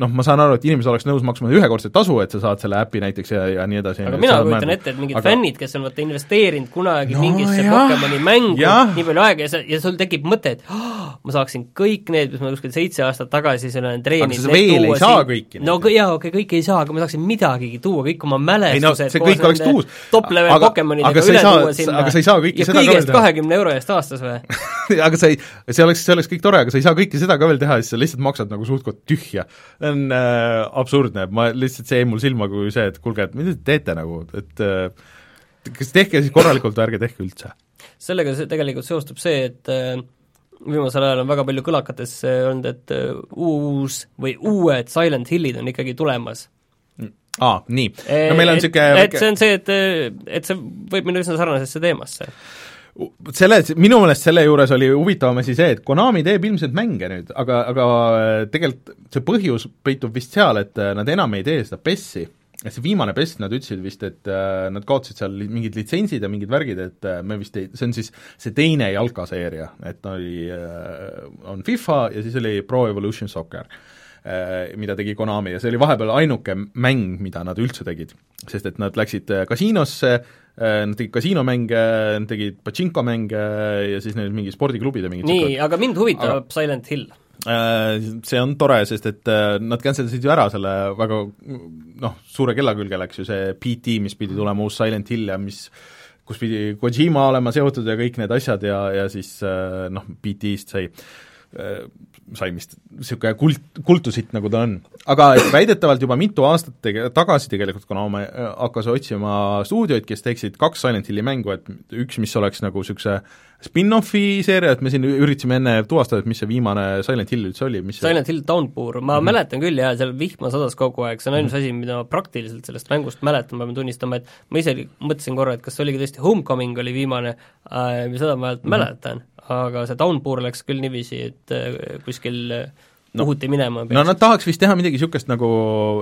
noh, ma saan aru, et inimesed oleks nõus maksma ühekordset tasu, et sa saad selle äpi näiteks ja, ja nii edasi.
aga mina kujutan ette, et mingid aga... fännid, kes on vaata investeerinud kunagi
No
no, mingisse Pokemoni mängu nii palju aega ja sa, ja sul tekib mõte, et ma saaksin kõik need, mis ma kuskil seitse aastat tagasi seal olen treeninud
sa veel ei saa kõiki
no jaa, okei okay,, kõiki ei saa, aga ma saaksin midagigi tuua, kõik oma mälestused
see kõik oleks tuus.
top-level
Aga-
Pokemonidega
aga ei
üle
saa-
tuua sinna
aga sa ei saa kõike seda ka veel teha.
kahekümne euro eest aastas või?
aga sa ei, see oleks, see oleks kõik tore, aga sa ei saa kõike seda ka veel teha, siis sa lihtsalt maksad nagu suht-koht tühja. See on äh, absurdne, ma lihtsalt, see jäi mul silma kui see, et kuulge, et mida te teete nagu, et äh, kas tehke siis korralikult või ärge tehke üldse.
sellega see tegelikult seostub see, et äh, viimasel ajal on väga palju kõlakates äh, olnud, et äh, uus või uued Silent Hillid on ikkagi tulemas.
aa, nii, no meil on niisugune
et see on see, et, et see võib minna üsna sarnasesse teemasse.
Selle, minu meelest selle juures oli huvitavam asi see, et Konami teeb ilmselt mänge nüüd, aga, aga tegelikult see põhjus peitub vist seal, et äh, nad enam ei tee seda PES-i, see viimane PES, nad ütlesid vist, et äh, nad kaotasid seal mingid litsentsid ja mingid värgid, et äh, me vist ei, see on siis see teine jalkaseeria, et oli äh,, on FIFA ja siis oli Pro Evolution Soccer äh, mida tegi Konami ja see oli vahepeal ainuke mäng, mida nad üldse tegid. sest et nad läksid äh, kasiinosse, nad tegid kasiinomänge, nad tegid pachinko-mänge ja siis neil mingi spordiklubid ja mingid
nii, aga mind huvitab
Aga-.
Silent Hill.
Äh, see on tore, sest et äh, nad cancel isid ju ära selle väga noh, suure kella külge läks ju see PT, mis pidi tulema uus Silent Hill ja mis kus pidi Kojima olema seotud ja kõik need asjad ja, ja siis äh, noh, PT-st sai äh, sai vist niisugune kult, kultusitt, nagu ta on. aga et väidetavalt juba mitu aastat tege-, tagasi tegelikult Konami äh, hakkas otsima stuudioid, kes teeksid kaks Silent Hilli mängu, et üks, mis oleks nagu niisuguse spin-offi seeria, et me siin üritasime enne tuvastada, et mis see viimane Silent Hill üldse oli, mis see
Silent Hill Downpour, ma mm -hmm. mäletan küll jaa, seal vihma sadas kogu aeg, see on ainus mm -hmm. asi, mida ma praktiliselt sellest mängust mäletan, pean tunnistama, et ma ise mõtlesin korra, et kas see oligi tõesti Homecoming oli viimane äh,, seda ma mm -hmm. mäletan, aga see Downpour läks küll niiviisi, et äh, kuskil äh,
no,
puhuti minema.
no nad tahaks vist teha midagi niisugust, nagu,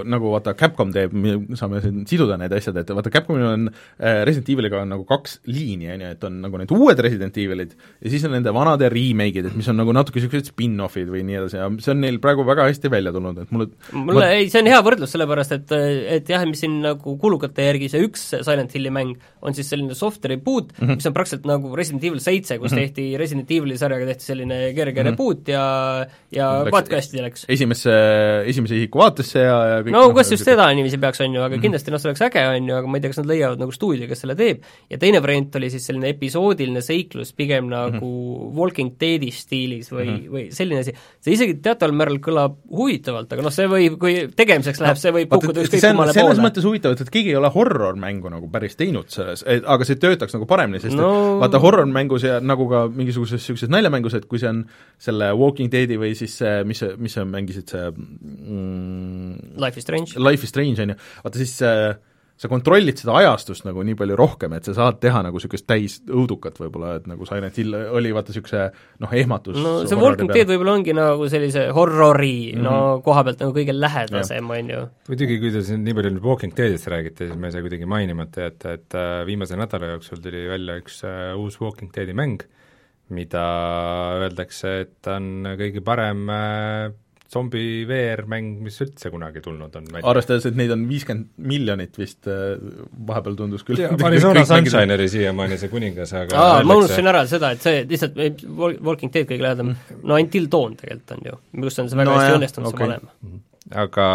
nagu vaata Capcom teeb, me saame siin siduda need asjad, et vaata Capcomil on äh, Resident Eviliga on nagu kaks liini, on ju, et on nagu need uued Resident Evilid ja siis on nende vanade remake'id, et mis on nagu natuke niisugused spin-off'id või nii edasi ja see on neil praegu väga hästi välja tulnud, et mulle
mulle ma... ei, see on hea võrdlus, sellepärast et, et jah, mis siin nagu kuulukate järgi see üks Silent Hilli mäng on siis selline soft reboot mm, -hmm. mis on praktiliselt nagu Resident Evil seitse, kus mm -hmm. tehti Resident Evili sarjaga tehti selline kerge mm -hmm. reboot ja ja vaadake hästi läks.
esimesse, esimese isiku vaatesse ja, ja kõik
no kas just seda niiviisi peaks, on ju, aga mm -hmm. kindlasti noh, see oleks äge, on ju, aga ma ei tea, kas nad leiavad nagu stuudio, kes selle teeb, ja teine variant oli siis selline episoodiline seiklus pigem nagu mm -hmm. Walking Deadi stiilis või mm, -hmm. või selline asi, see isegi teataval määral kõlab huvitavalt, aga noh, see võib, kui tegemiseks läheb, see võib kukkuda ükskõik kummale poole.
selles mõttes huvitav, et, et keegi ei ole horror-mängu nagu päris teinud selles, aga see töötaks nagu paremini, sest no... et vaata, horror-mängus ja nagu ka mingisuguses niisuguses naljamängus, et kui see on selle Walking Deadi või siis mis see, mis sa mängisid, see
mm, Life is Strange.
Life is Strange, on ju, vaata siis äh, sa kontrollid seda ajastust nagu nii palju rohkem, et sa saad teha nagu niisugust täis õudukat võib-olla, et nagu Silent Hill oli vaata niisuguse noh, ehmatus
no see Walking Dead võib-olla ongi nagu sellise horrori mm -hmm. no koha pealt nagu kõige lähedasem, on ju.
muidugi, kui te siin nii palju nüüd Walking Deadist räägite, siis ma ei saa kuidagi mainimata jätta, et äh, viimase nädala jooksul tuli välja üks äh, uus Walking Deadi mäng, mida öeldakse, et on kõige parem äh, zombi VR-mäng, mis üldse kunagi tulnud on
arvestades, et neid on viiskümmend miljonit vist, äh, vahepeal tundus küll
Arizona Sunshine oli siiamaani see kuningas, aga
aa, ma unustasin ära seda, et see lihtsalt Walking Dead kõige lähedam mm., no Until Dawn tegelikult on ju, kus on see väga no, hästi õnnestunud okay. see valem mm. -hmm
aga,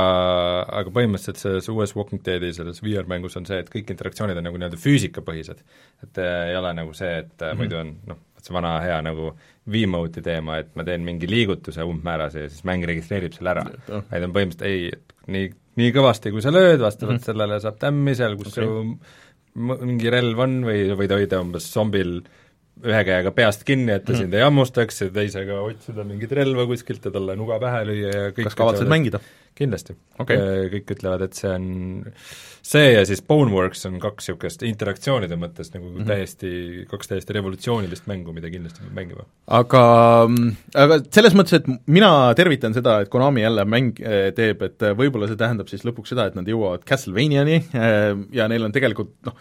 aga põhimõtteliselt selles uues Walking Deadi selles VR-mängus on see, et kõik interaktsioonid on nagu nii-öelda füüsikapõhised. et äh, ei ole nagu see, et mm -hmm. muidu on noh, see vana hea nagu V-mode'i teema, et ma teen mingi liigutuse umbmäärase ja siis mäng registreerib selle ära. vaid on põhimõtteliselt ei, et nii, nii kõvasti, kui sa lööd, vastavalt mm -hmm. sellele saab tämmi seal, kus okay. su mingi relv on või võid hoida umbes zombil ühe käega peast kinni, et ta mm sind ei hammustaks ja teisega otsida mingit relva kuskilt ja talle nuga pähe lüüa ja kõik
kas kavatsed mängida?
kindlasti
okay..
Kõik ütlevad, et see on see ja siis Boneworks on kaks niisugust interaktsioonide mõttes nagu mm -hmm. täiesti, kaks täiesti revolutsioonilist mängu, mida kindlasti peab mängima.
aga, aga selles mõttes, et mina tervitan seda, et Konami jälle mäng eh, teeb, et võib-olla see tähendab siis lõpuks seda, et nad jõuavad Castlevaniani eh, ja neil on tegelikult noh,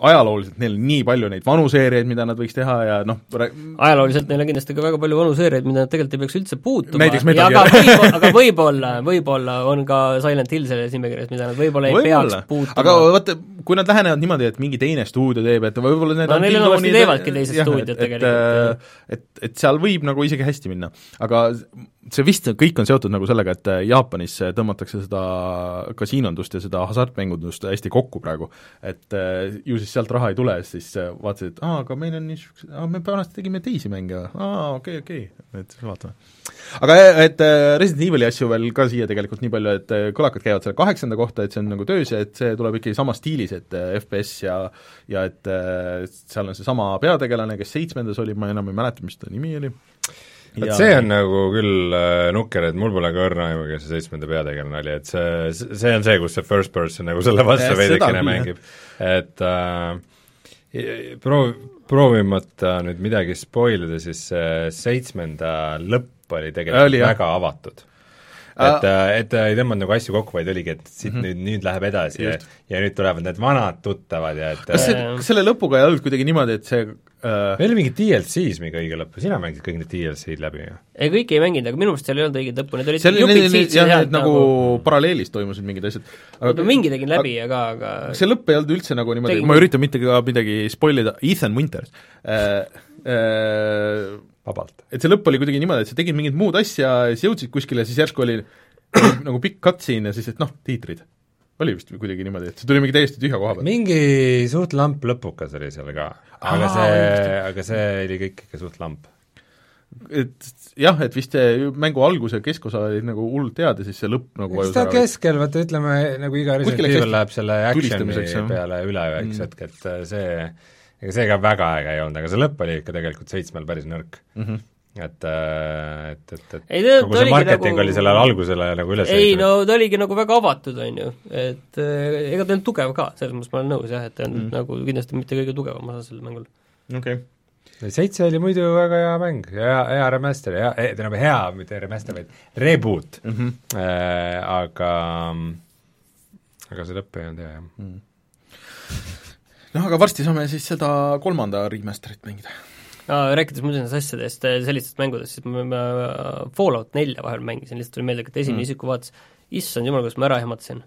ajalooliselt neil on nii palju neid vanu seeriaid, mida nad võiks teha ja noh
ajalooliselt neil on kindlasti ka väga palju vanu seeriaid, mida nad tegelikult ei peaks üldse puutuma.
aga
võib-olla, aga võib-olla, võib-olla on ka Silent Hill selles nimekirjas, mida nad võib-olla ei võib peaks puutuma.
aga vaata, kui nad lähenevad niimoodi, et mingi teine stuudio teeb, et võib-olla need
no neil enamasti teevadki teised stuudiod tegelikult.
et, et seal võib nagu isegi hästi minna, aga see vist kõik on seotud nagu sellega, et Jaapanis tõmmatakse seda kasiinondust ja seda hasartmängundust hästi kokku praegu. et ju siis sealt raha ei tule, siis vaatasid, et aa, aga meil on niisugused, aa, me vanasti tegime teisi mänge, aa, okei okay,, okei okay., et vaatame. aga et Resident Evil'i asju veel ka siia tegelikult nii palju, et kõlakad käivad selle kaheksanda kohta, et see on nagu töös ja et see tuleb ikkagi samas stiilis, et FPS ja ja et seal on seesama peategelane, kes seitsmendas oli, ma enam ei mäleta, mis ta nimi oli
ja... see on nagu küll äh, nukker, et mul pole ka õrna aimu, kes see seitsmenda peategelane oli, et see, see on see, kus see first person nagu selle vastu veidikene mängib. et äh, proov-, proovimata nüüd midagi spoil ida, siis see seitsmenda lõpp oli tegelikult oli, väga jah. avatud et, äh, et ei tõmmanud nagu asju kokku, vaid oligi, et siit mm -hmm. nüüd, nüüd läheb edasi Just. ja, ja nüüd tulevad need vanad tuttavad ja et
kas see, äh, kas selle lõpuga ei olnud kuidagi niimoodi, et see
äh... meil oli mingid DLC-s mingi õige lõpp, sina mängisid kõik need DLC-d läbi ju?
ei, kõiki ei mänginud, aga minu meelest seal ei olnud õiget lõppu, need olid
seal jupid siit jah, et nagu, nagu paralleelis toimusid mingid asjad.
aga mingi tegin läbi, aga, aga
see lõpp ei olnud üldse nagu niimoodi, ma üritan mitte ka midagi spoil ida, Ethan Winters äh, äh,
vabalt.
et see lõpp oli kuidagi niimoodi, et sa tegid mingit muud asja ja siis jõudsid kuskile, siis järsku oli nagu pikk cutscene ja siis, et noh, tiitrid. Oli vist kuidagi niimoodi, et see tuli mingi täiesti tühja koha pealt.
mingi suht lamp lõpukas oli seal ka, aga Aa, see, aga see oli kõik ikka suht lamp
et jah, et vist see mängu algus ja keskosa olid nagu hullult head ja siis see lõpp nagu
eks ta keskel, vaata ütleme, nagu iga Resident Evil läheb selle action'i peale üle üks
Mm.
hetk, et äh, see, ega see ka väga äge ei olnud, aga see lõpp oli ikka tegelikult seitsmel päris nõrk.
mm. -hmm.
Et, äh, et, et, et
ei
kogu
ta
see
oligi
marketing
nagu
oli sellele algusele nagu üles
ei no ta oligi nagu väga avatud, on ju, et äh, ega ta ei olnud tugev ka, selles mõttes ma olen nõus jah, et ta ei olnud
Mm.
nagu kindlasti mitte kõige tugevam osa sellel mängul.
okei okay.
seitse oli muidu väga hea mäng, hea, hea remaster, hea, tähendab hea, mitte remaster, vaid reboot
mm. -hmm.
äh,, aga aga see lõpp ei olnud hea, jah.
noh, aga varsti saame siis seda kolmanda remaster'it mängida.
Rääkides muidu nendest asjadest, sellistest mängudest, siis ma, ma Fallout nelja vahel mängisin, lihtsalt tuli meelde, et esimene
Mm.
mm. isiku vaates, issand jumal, kuidas ma ära ehmatasin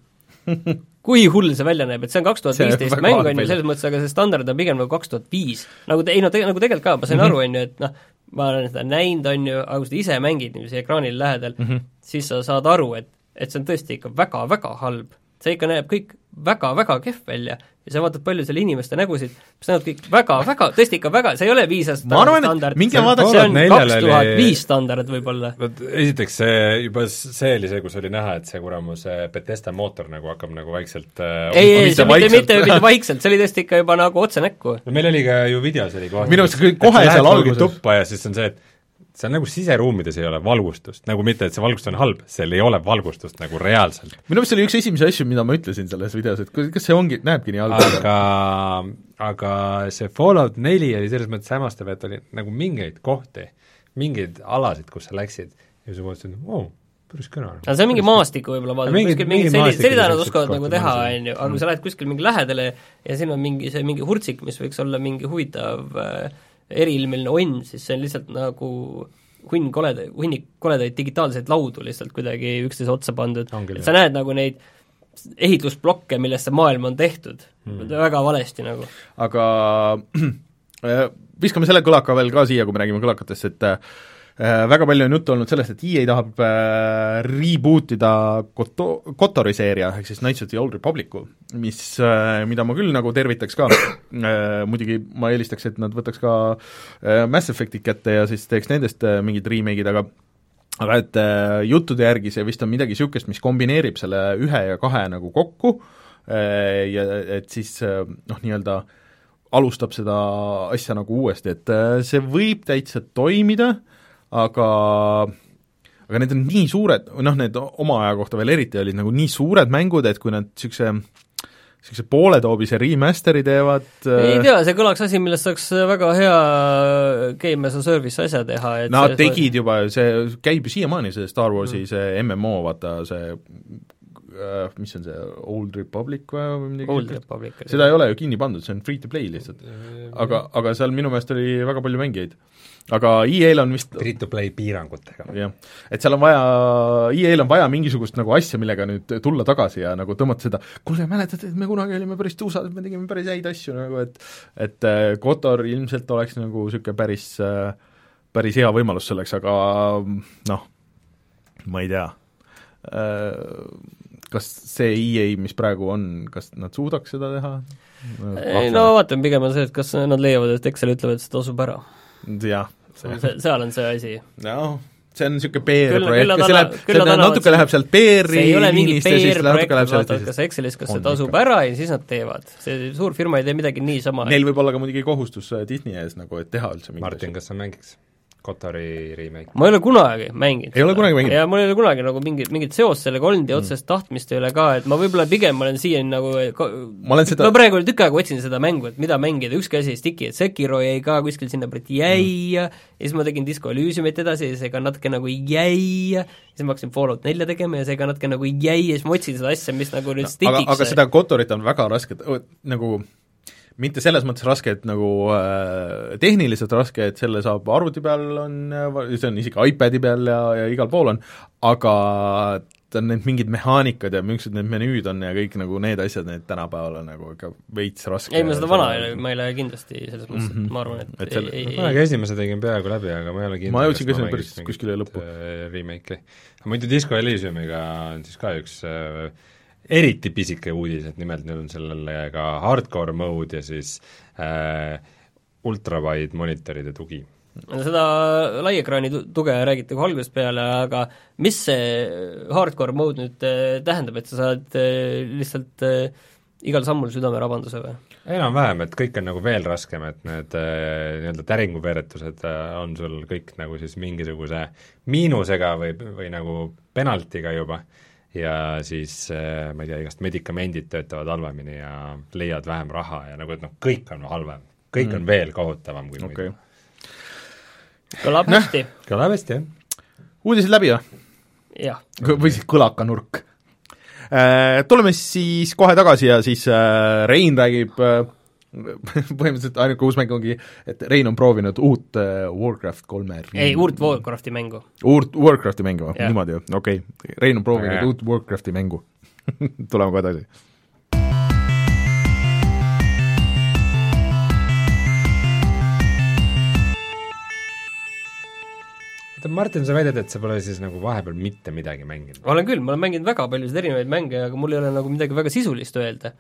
kui hull see välja näeb, et see on kaks tuhat viisteist mäng, on ju, selles mõttes, aga see standard on pigem nagu kaks tuhat viis. nagu te-, ei no te-, nagu tegelikult ka, ma sain
Mhm.
aru, on ju, et noh, ma olen seda näinud, on ju, aga kui sa ise mängid niiviisi ekraanil lähedal
mm, -hmm.
siis sa saad aru, et, et see on tõesti ikka väga-väga halb. see ikka näeb kõik väga-väga kehv välja ja sa vaatad palju selle inimeste nägusid, mis näevad kõik väga-väga, tõesti ikka väga, see ei ole viis aastat
arvan,
standard,
minge
see on- kaks tuhat viis standard võib-olla.
vot esiteks see, juba see oli see, kus oli näha, et see kuramus äh, Betesta mootor nagu hakkab nagu vaikselt äh,
ei, ei,
mitte
see mitte, mitte, mitte vaikselt, see oli tõesti ikka juba nagu otse näkku.
no meil oli ka ju videos oli kohe
Minu arust kõik kohe seal alguses.
tuppa ja siis on see, et seal nagu siseruumides ei ole valgustust, nagu mitte, et see valgustus on halb, seal ei ole valgustust nagu reaalselt.
minu meelest see oli üks esimesi asju, mida ma ütlesin selles videos, et kas see ongi, näebki nii halb välja?
aga, aga see Fallout neli oli selles mõttes hämmastav, et oli nagu mingeid kohti, mingeid alasid, kus sa läksid ja sa mõtlesid, et oo, päris kena.
aga see on mingi maastiku võib-olla vaadata, kuskil sellised,
maastikud
seda nad oskavad nagu teha, on ju, aga kui sa lähed kuskil mingi lähedale ja siin on mingi see mingi hurtsik, mis võiks olla mingi huvitav äh, eriilmeline onn, siis see on lihtsalt nagu hunn koleda, hunnik koledaid digitaalseid laudu lihtsalt kuidagi üksteise otsa pandud. Et sa näed nagu neid ehitusblokke, millest see maailm on tehtud mm., väga valesti nagu.
aga äh, viskame selle kõlaka veel ka siia, kui me räägime kõlakatest, et äh, väga palju on juttu olnud sellest, et EA tahab äh, reboot ida Koto-, Kotori seeria, ehk siis Knights of the Old Republicu, mis äh,, mida ma küll nagu tervitaks ka. Äh,, muidugi ma eelistaks, et nad võtaks ka äh, Mass Effect'i kätte ja siis teeks nendest äh, mingid remake'id, aga aga et äh, juttude järgi see vist on midagi niisugust, mis kombineerib selle ühe ja kahe nagu kokku äh, ja et siis äh, noh, nii-öelda alustab seda asja nagu uuesti, et äh, see võib täitsa toimida, aga aga need on nii suured, noh need oma aja kohta veel eriti olid nagu nii suured mängud, et kui nad niisuguse niisuguse pooletoobise remaster'i teevad
ei
äh,
tea, see kõlaks asi, millest saaks väga hea game as a service asja teha, et
Nad
selles
tegid juba, see käib ju siiamaani, see Star Warsi mm. see MMO, vaata see äh, mis on see, Old Republic või või midagi
Old
niisugust?
Republic.
seda ei ole ju kinni pandud, see on free to play lihtsalt. aga, aga seal minu meelest oli väga palju mängijaid. Aga EA-l on vist
Free-to-play piirangutega.
jah, et seal on vaja, EA-l on vaja mingisugust nagu asja, millega nüüd tulla tagasi ja nagu tõmmata seda, kuulge, mäletate, et me kunagi olime päris tuusad, me tegime päris häid asju nagu, et et äh, Kotor ilmselt oleks nagu niisugune päris äh, päris hea võimalus selleks, aga noh, ma ei tea, kas see EA, mis praegu on, kas nad suudaks seda teha?
ei no vaatame, pigem on see, et kas nad leiavad, et Excel ütleb, et see tasub ära.
Jah,
see, seal on see asi.
noh, see on niisugune PR-projekt,
nad
see läheb, see
annavad
natuke läheb sealt PR-i
mingi
liinist ja siis natuke läheb sellest
kas Excelis, kas see tasub
ikka.
ära ja siis nad teevad. see suur firma ei tee midagi niisama.
Neil võib olla ka muidugi kohustus äh, Disney ees nagu, et teha üldse mingeid
Martin, kas sa mängiks Kotori remake?
ma ei ole kunagi mänginud
Ei ole kunagi mänginud?
ja mul ei ole kunagi nagu mingit, mingit seost sellega olnud ja
Mm.
otsest tahtmist ei ole ka, et ma võib-olla pigem olen siiani nagu
ma olen seda
ma praegu tükk aega otsin seda mängu, et mida mängida, ükski asi ei stiki, et Sekiro jäi ka kuskil sinna proti jäi
Mm.
ja siis ma tegin Disco Elysiumit edasi ja see ka natuke nagu jäi ja siis ma hakkasin Fallout nelja tegema ja see ka natuke nagu jäi ja siis ma otsin seda asja, mis nagu nüüd
aga,
stikiks
aga seda Kotorit on väga raske, nagu mitte selles mõttes raske, et nagu äh, tehniliselt raske, et selle saab arvuti peal, on, see on isegi iPadi peal ja, ja igal pool on, aga ta on need mingid mehaanikad ja millised need menüüd on ja kõik nagu need asjad, need tänapäeval on nagu ikka veits raske
ei, ma seda vana ei ole, ma ei lähe kindlasti selles mõttes, et
Mhm.
ma arvan, et,
Et seal-
ei, ei,
kunagi esimese tegin peaaegu läbi, aga ma ei ole kindel,
Ma jõudsin ka
kas
sinna päris kuskile
mingit,
lõppu.
äh, Remake'i. muidu Disco Elysiumiga on siis ka üks äh, eriti pisike uudis, et nimelt nüüd on sellele ka hardcore mode ja siis äh, ultrawide monitoride tugi.
seda laiekraani tu- tuge räägiti kohe algusest peale, aga mis see hardcore mode nüüd äh, tähendab, et sa saad äh, lihtsalt äh, igal sammul südamerabanduse või?
enam-vähem, et kõik on nagu veel raskem, et need nii-öelda täringuveeretused on sul kõik nagu siis mingisuguse miinusega või, või nagu penaltiga juba ja siis äh, ma ei tea, igast medikamendid töötavad halvemini ja leiad vähem raha ja nagu, et noh, kõik on halvem. kõik mm. on veel kohutavam kui
okei
muidu.
kõlab hästi,
kõlab hästi, jah.
uudised läbi või?
jah.
või siis kõlakanurk. Tuleme siis kohe tagasi ja siis äh, Rein räägib põhimõtteliselt ainuke uus mäng ongi, et Rein on proovinud uut äh, Warcraft kolme
ei, uut Warcrafti mängu.
uut Warcrafti mängu
Jah.,
niimoodi okei okay.. Rein on proovinud
hea.
uut Warcrafti mängu. tuleme kohe tagasi.
oota, Martin, sa väidad, et sa pole siis nagu vahepeal mitte midagi mänginud?
olen küll, ma olen mänginud väga paljusid erinevaid mänge, aga mul ei ole nagu midagi väga sisulist öelda.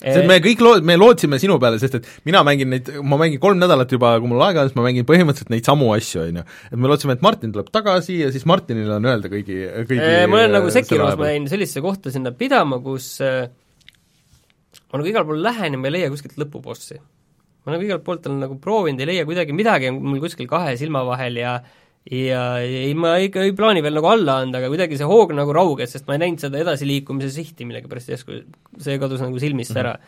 Sest me kõik loo-, me lootsime sinu peale, sest et mina mängin neid, ma mängin kolm nädalat juba, kui mul aega on, siis ma mängin põhimõtteliselt neid samu asju, on ju. et me lootsime, et Martin tuleb tagasi ja siis Martinil on öelda kõigi, kõigi
Eh, ma olen nagu Sekiros,
aja
ma jäin sellisesse kohta sinna pidama, kus ma nagu igal pool lähen ja ma ei leia kuskilt lõpubossi. ma nagu igalt poolt olen nagu proovinud, ei leia kuidagi midagi on mul kuskil kahe silma vahel ja ja ei, ma ikka ei plaani veel nagu alla anda, aga kuidagi see hoog nagu rauges, sest ma ei näinud seda edasiliikumise sihti millegipärast järsku, see kadus nagu silmist ära.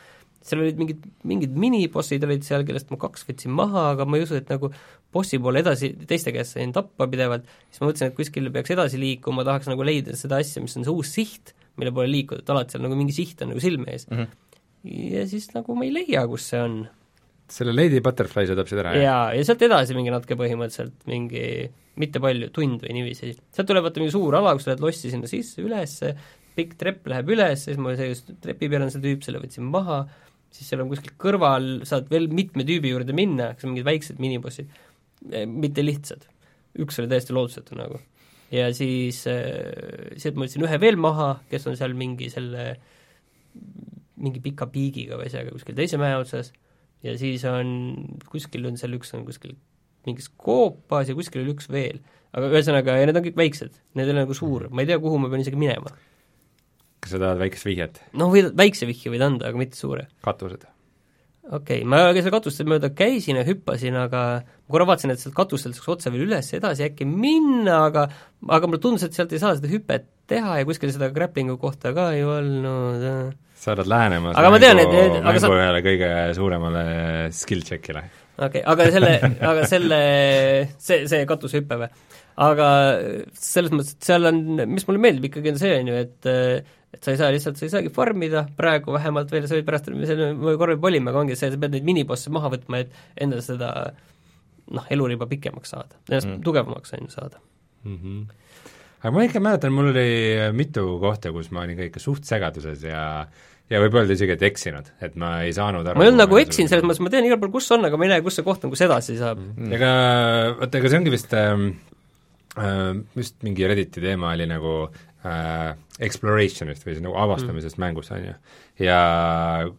seal olid mingid, mingid minibossid olid seal, kellest ma kaks võtsin maha, aga ma ei usu, et nagu bossi poole edasi, teiste käest sain tappa pidevalt, siis ma mõtlesin, et kuskile peaks edasi liikuma, tahaks nagu leida seda asja, mis on see uus siht, mille poole liikuda, et alati seal nagu mingi siht on nagu silme ees mm. -hmm. ja siis nagu ma ei leia, kus see on
selle Lady Butterfly sa tapsid ära, jah?
jaa, ja sealt edasi mingi natuke põhimõtteliselt mingi mitte palju, tund või niiviisi. sealt tuleb vaata mingi suur ala, kus sa lähed lossi sinna sisse, ülesse, pikk trepp läheb üles, siis ma see trepi peal on see tüüp, selle võtsin maha, siis seal on kuskil kõrval, saad veel mitme tüübi juurde minna, kas mingid väiksed minibossid, mitte lihtsad. üks oli täiesti lootusetu nagu. ja siis äh, sealt ma võtsin ühe veel maha, kes on seal mingi selle mingi pika piigiga või asjaga kuskil teise mäe otsas ja siis on, kuskil on seal üks on kuskil mingis koopas ja kuskil oli üks veel. aga ühesõnaga, ja need on kõik väiksed, need ei ole nagu suur, ma ei tea, kuhu ma pean isegi minema.
kas sa tahad väikest vihjet?
noh, võid, väikse vihje võid anda, aga mitte suure.
katused.
Okei okay,, ma seal katuste mööda käisin ja hüppasin, aga ma korra vaatasin, et sealt katustelt saaks otse veel üles edasi äkki minna, aga aga mulle tundus, et sealt ei saa seda hüpet teha ja kuskil seda grapplingu kohta ka ei olnud
sa oled lähenemas
Aga ma tean, et-
mängu,
aga
mängu
sa-
ühele kõige suuremale skill check'ile.
okei okay,, aga selle, aga selle, see, see katushüpe või? aga selles mõttes, et seal on, mis mulle meeldib ikkagi, on see, on ju, et et sa ei saa lihtsalt, sa ei saagi farmida praegu vähemalt veel, sa võid pärast, me selle, aga ongi see, sa pead neid minibosse maha võtma, et endale seda noh, eluriba pikemaks saada, ennast mm. tugevamaks, on ju, saada.
mm. -hmm. aga ma ikka mäletan, mul oli mitu kohta, kus ma olin ka ikka suht segaduses ja ja võib öelda isegi, et eksinud, et ma ei saanud aru
ma ei olnud nagu eksinud selles mõttes, ma tean igal pool, kus on, aga ma ei näe, kus see koht on, kus edasi saab mm..
ega vaata, ega see ongi vist ähm, äh, just mingi Redditi teema oli nagu äh, exploration'ist või siis nagu avastamisest mm. mängus, on ju. ja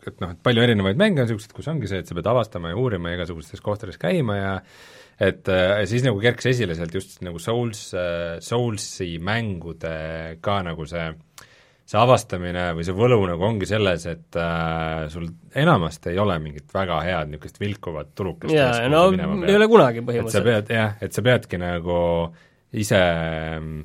et noh, et palju erinevaid mänge on niisugused, kus ongi see, et sa pead avastama ja uurima ja igasugustes kohtades käima ja et äh, siis nagu kerkis esile sealt just nagu Souls äh,, Soulsi mängude ka nagu see see avastamine või see võlu nagu ongi selles, et äh, sul enamasti ei ole mingit väga head niisugust vilkuvat tulukest
jaa, no ei ole kunagi
et sa
põhimõtteliselt.
pead jah, et sa peadki nagu ise mm,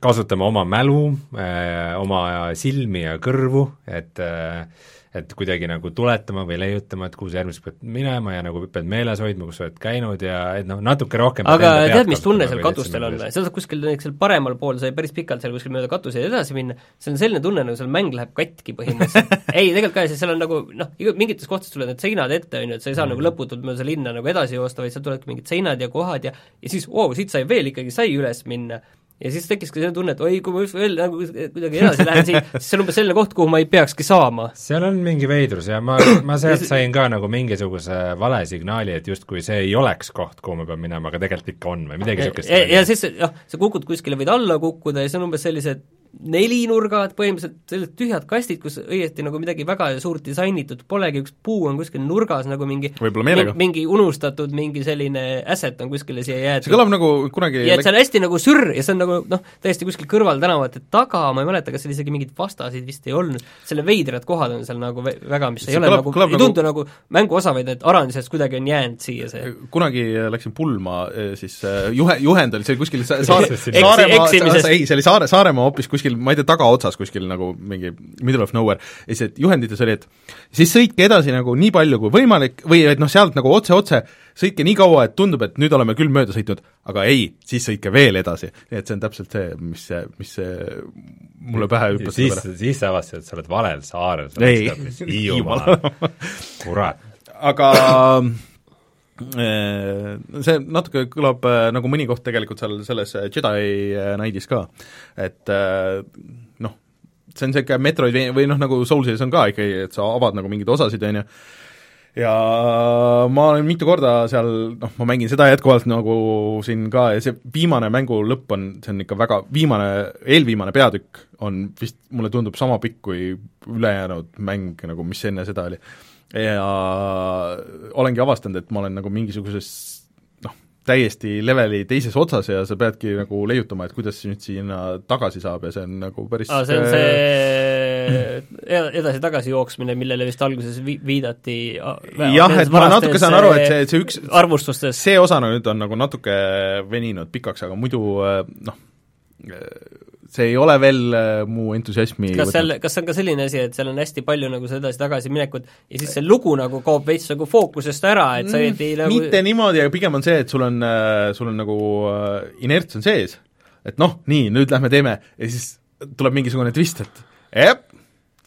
kasutama oma mälu äh,, oma silmi ja kõrvu, et äh, et kuidagi nagu tuletama või leiutama, et kuhu sa järgmiseks pead minema ja nagu pead meeles hoidma, kus sa oled käinud ja et noh, natuke rohkem
aga tead, mis tunne seal katustel on seal saab kuskil seal paremal pool sai päris pikalt seal kuskil mööda katuseid edasi minna, see on selline tunne, nagu seal mäng läheb katki põhimõtteliselt. ei, tegelikult ka, sest seal on nagu noh, mingites kohtades tulevad need seinad ette, on ju, et sa ei saa mm. nagu lõputult mööda linna nagu edasi joosta, vaid sealt tulevadki mingid seinad ja kohad ja ja siis oo oh,, siit sai veel ikkagi, sai üles minna ja siis tekkis ka selline tunne, et oi, kui ma veel nagu kuidagi edasi lähen siis see on umbes selline koht, kuhu ma ei peakski saama.
seal on mingi veidrus ja ma, ma sealt sain ka nagu mingisuguse vale signaali, et justkui see ei oleks koht, kuhu ma pean minema, aga tegelikult ikka on või midagi niisugust.
ja, ja siis jah, sa kukud kuskile, võid alla kukkuda ja see on umbes sellised nelinurgad, põhimõtteliselt sellised tühjad kastid, kus õieti nagu midagi väga suurt disainitud polegi, üks puu on kuskil nurgas nagu mingi mingi unustatud mingi selline asset on kuskile siia
see
jäetud.
kõlab nagu kunagi
ja et see on hästi nagu sürr ja see on nagu noh, täiesti kuskil kõrvaltänavate taga, ma ei mäleta, kas seal isegi mingeid vastaseid vist ei olnud, selle veidrad kohad on seal nagu väga, mis
See
ei ole
kõlab-
nagu,
kõlab
ei
nagu-
tundu nagu mänguosa, vaid et arendusest kuidagi on jäänud siia see
kunagi läksin pulma, siis äh, juhe, juhend oli, see oli kuskil sa- saare, Saaremaa, ei, see oli Saare, Saaremaa hoopis kuskil, ma ei tea, tagaotsas kuskil nagu mingi middle of nowhere, ja siis, et juhendites oli, et siis sõitke edasi nagu nii palju kui võimalik või et noh, sealt nagu otse-otse, sõitke nii kaua, et tundub, et nüüd oleme küll mööda sõitnud, aga ei, siis sõitke veel edasi. nii et see on täpselt see, mis see, mis see mulle pähe hüppas.
siis, siis sa avastasid, et sa oled valel saarel, sa oled hoopis Hiiumaal. kurat.
aga see natuke kõlab eh, nagu mõni koht tegelikult seal selles Jedi Knight'is ka, et noh, see on niisugune Metroid või noh, nagu Soulsis on ka ikkagi, et sa avad nagu mingeid osasid, on ju, ja ma olen mitu korda seal, noh, ma mängin seda jätkuvalt nagu siin ka ja see viimane mängu lõpp on, see on ikka väga, viimane, eelviimane peatükk on vist, mulle tundub sama pikk kui ülejäänud mäng nagu, mis enne seda oli. Ja olengi avastanud, et ma olen nagu mingisuguses noh, täiesti leveli teises otsas ja sa peadki nagu leiutama, et kuidas nüüd sinna tagasi saab ja see on nagu päris
aa, see on see ed- edasi-tagasi jooksmine, millele vist alguses vi-, viidati
jah, et ma natuke saan aru, et see, see üks
arvustustes.
see osa nüüd on nagu natuke veninud pikaks, aga muidu äh, noh, see ei ole veel äh, mu entusiasmi
kas seal, kas see on ka selline asi, et seal on hästi palju nagu seda edasi-tagasi minekut ja siis see lugu nagu kaob veits nagu fookusest ära, et sa õieti nagu
mitte niimoodi, aga pigem on see, et sul on, sul on nagu äh, inerts on sees. et noh, nii, nüüd lähme teeme ja siis tuleb mingisugune twist, et jep,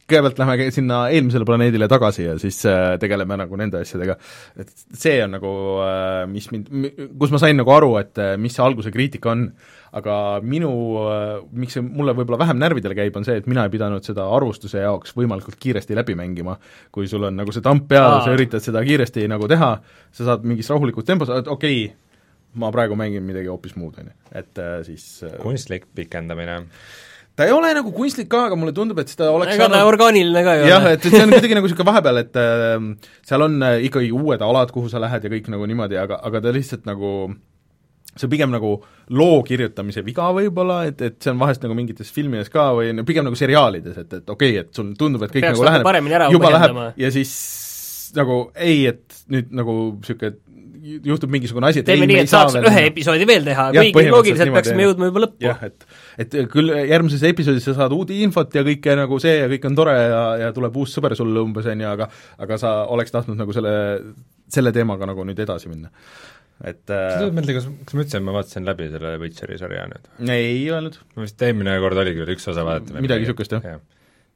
kõigepealt lähme sinna eelmisele planeedile tagasi ja siis äh, tegeleme nagu nende asjadega. et see on nagu äh,, mis mind, kus ma sain nagu aru, et äh, mis see alguse kriitika on, aga minu äh,, miks see mulle võib-olla vähem närvidele käib, on see, et mina ei pidanud seda arvustuse jaoks võimalikult kiiresti läbi mängima. kui sul on nagu see tamp peal ja sa üritad seda kiiresti nagu teha, sa saad mingis rahulikus tempos, et okei okay,, ma praegu mängin midagi hoopis muud, on ju, et äh, siis äh,
kunstlik pikendamine.
ta ei ole nagu kunstlik ka, aga mulle tundub, et seda oleks
ega ta orgaaniline ka ei
jah,
ole.
et, et see on kuidagi nagu niisugune vahepeal, et äh, seal on äh, ikkagi uued alad, kuhu sa lähed ja kõik nagu niimoodi, aga, aga ta lihtsalt nagu see on pigem nagu loo kirjutamise viga võib-olla, et, et see on vahest nagu mingites filmides ka või no pigem nagu seriaalides, et, et okei okay,, et sul tundub, et kõik
Peaks
nagu läheneb, juba läheb ja siis nagu ei, et nüüd nagu niisugune juhtub mingisugune asi, et
teeme
ei,
nii, et
saa
saaks
veel
ühe
minna.
episoodi veel teha, kuigi loogiliselt peaksime jõudma juba lõppu.
jah, et et küll järgmises episoodis sa saad uut infot ja kõike nagu see ja kõik on tore ja, ja tuleb uus sõber sulle umbes, on ju, aga aga sa oleks tahtnud nagu selle, selle teemaga nagu nüüd edasi minna. Et
sa
äh,
tuled meelde, kas, kas ma et ma vaatasin läbi selle Witcheri sarja nüüd?
ei öelnud,
ma vist eelmine kord oligi veel üks osa vaadata.
Midagi niisugust, jah.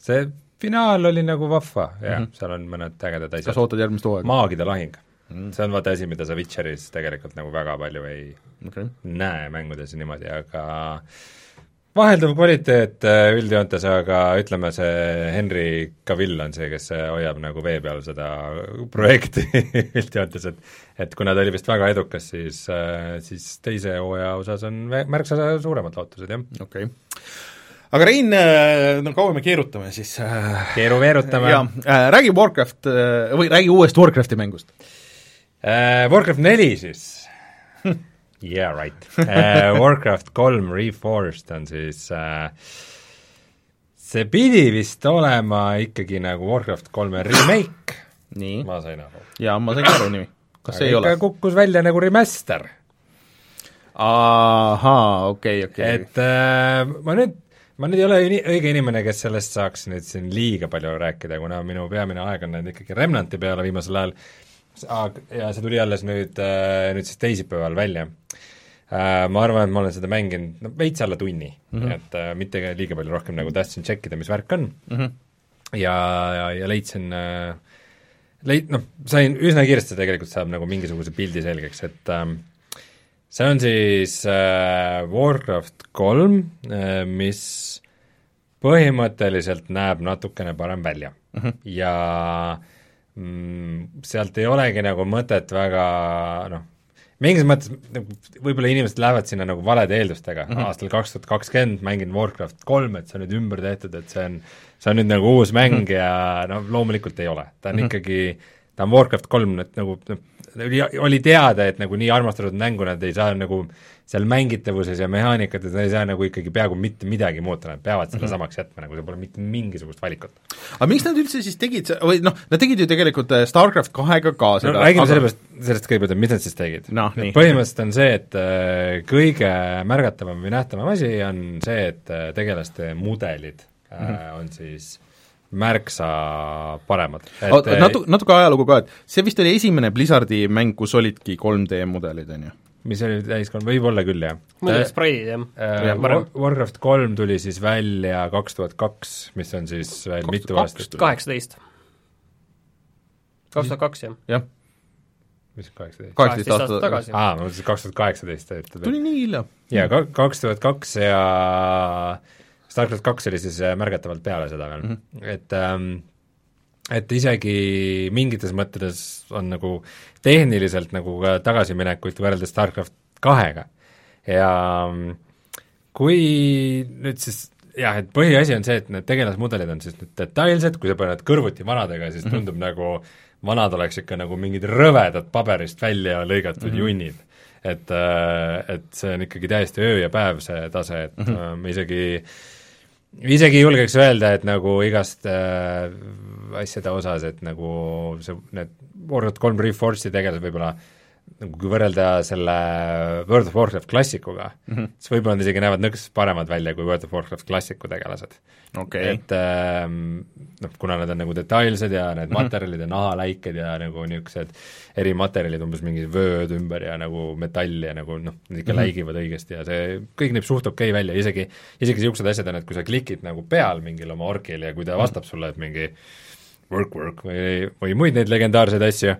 see finaal oli nagu vahva, jah mm. -hmm. seal on mõned ägedad
kas
asjad.
ootad järgmist hooaega?
maagide lahing
Mm.
see on vaata asi, mida sa Witcheris tegelikult nagu väga palju ei
okay.
näe mängudes niimoodi, aga vahelduv kvaliteet äh, üldjoontes, aga ütleme, see Henry Cavill on see, kes äh, hoiab nagu vee peal seda projekti üldjoontes, et et kuna ta oli vist väga edukas, siis, siis teise hooaja osas on märksa suuremad lootused, jah.
okei okay. aga Rein, no kaua me keerutame siis äh,
keeru veerutame.
jaa äh,, räägi Warcraft äh, või räägi uuest Warcrafti mängust.
Warcraft neli siis Yeah right uh,. Warcraft kolm Reforged on siis uh, see pidi vist olema ikkagi nagu Warcraft kolme remake,
nii,
ma sain aru.
jaa, ma sain ka aru nimi. kas see ei ole?
kukkus välja nagu remaster.
ahaa, okei, okei.
et uh, ma nüüd, ma nüüd ei ole ini- õige inimene, kes sellest saaks nüüd siin liiga palju rääkida, kuna minu peamine aeg on läinud ikkagi Remnanti peale viimasel ajal, ja see tuli alles nüüd, nüüd siis teisipäeval välja. Ma arvan, et ma olen seda mänginud no veits alla tunni mm, -hmm. et äh, mitte liiga palju rohkem, nagu tahtsin tšekkida, mis värk on
mm. -hmm.
ja, ja, ja leidsin äh, leid-, noh, sain üsna kiiresti tegelikult saab nagu mingisuguse pildi selgeks, et ähm, see on siis äh, Warcraft kolm äh,, mis põhimõtteliselt näeb natukene parem välja mm. -hmm. ja mm, sealt ei olegi nagu mõtet väga noh, mingis mõttes nagu võib-olla inimesed lähevad sinna nagu valede eeldustega mm. -hmm. aastal kaks tuhat kakskümmend mängin Warcraft kolm, et see on nüüd ümber tehtud, et see on, see on nüüd nagu uus mäng mm -hmm. ja no loomulikult ei ole, ta on mm. -hmm. ikkagi, ta on Warcraft kolm, et nagu noh, oli, oli teada, et nagu nii armastatud mängu nad ei saa nagu seal mängitavuses ja mehaanikates nad ei saa nagu ikkagi peaaegu mitte midagi muuta, nad peavad selle mm -hmm. samaks jätma, nagu seal pole mitte mingisugust valikut.
aga miks nad üldse siis tegid või noh, nad tegid ju tegelikult äh, StarCraft kahega ka
no
seda
räägime
aga...
sellest, sellest kõigepealt, et mis nad siis tegid
nii.
põhimõtteliselt on see, et äh, kõige märgatavam või nähtavam asi on see, et äh, tegelaste mudelid mm -hmm. on siis märksa paremad.
oota,
äh,
natu-, natuke ajalugu ka, et see vist oli esimene Blizzardi mäng, kus olidki 3D mudelid, on ju?
mis oli täiskond-, võib-olla küll, jah.
muidugi jah.
Äh,
Jah,
War- Warcraft kolm tuli siis välja kaks tuhat kaks, mis on siis veel
2002
mitu aastat
kaheksateist. kaks tuhat kaks, jah.
jah,
mis kaheksateist?
kaheksateist
aastat tagasi.
aa, ma mõtlesin kaks tuhat kaheksateist, et
tuli nii hilja.
jaa, ka-, kaks tuhat kaks ja StarCraft kaks oli siis äh, märgatavalt peale seda veel mm, -hmm. et ähm, et isegi mingites mõtetes on nagu tehniliselt nagu ka tagasiminekuid võrreldes StarCraft kahega. ja mm, kui nüüd siis jah, et põhiasi on see, et need tegelasmudelid on siis nüüd detailsed, kui sa paned kõrvuti vanadega, siis tundub mm -hmm. nagu vanad oleks ikka nagu mingid rõvedad paberist välja lõigatud mm -hmm. junnid. et, et see on ikkagi täiesti öö ja päev, see tase, et mm -hmm. ma isegi isegi julgeks öelda, et nagu igast äh, asjade osas, et nagu see, need Warcraft kolm Reforce'i tegelased võib-olla nagu kui võrrelda selle World of Warcraft klassikuga mm, -hmm. siis võib-olla nad isegi näevad nõks paremad välja kui World of Warcraft klassiku tegelased
okay.
et ähm, noh, kuna nad on nagu detailsed ja need
Mhm.
materjalid ja nahaläiked ja nagu niisugused erimaterjalid, umbes mingid vööd ümber ja nagu metall ja nagu noh, nad ikka mm
Mhm.
-hmm. läigivad õigesti ja see kõik näeb suht okei välja, isegi isegi niisugused asjad on, et kui sa klikid nagu peal mingil oma orkil ja kui
Mhm.
ta vastab sulle, et mingi work, work või, või muid neid legendaarseid asju,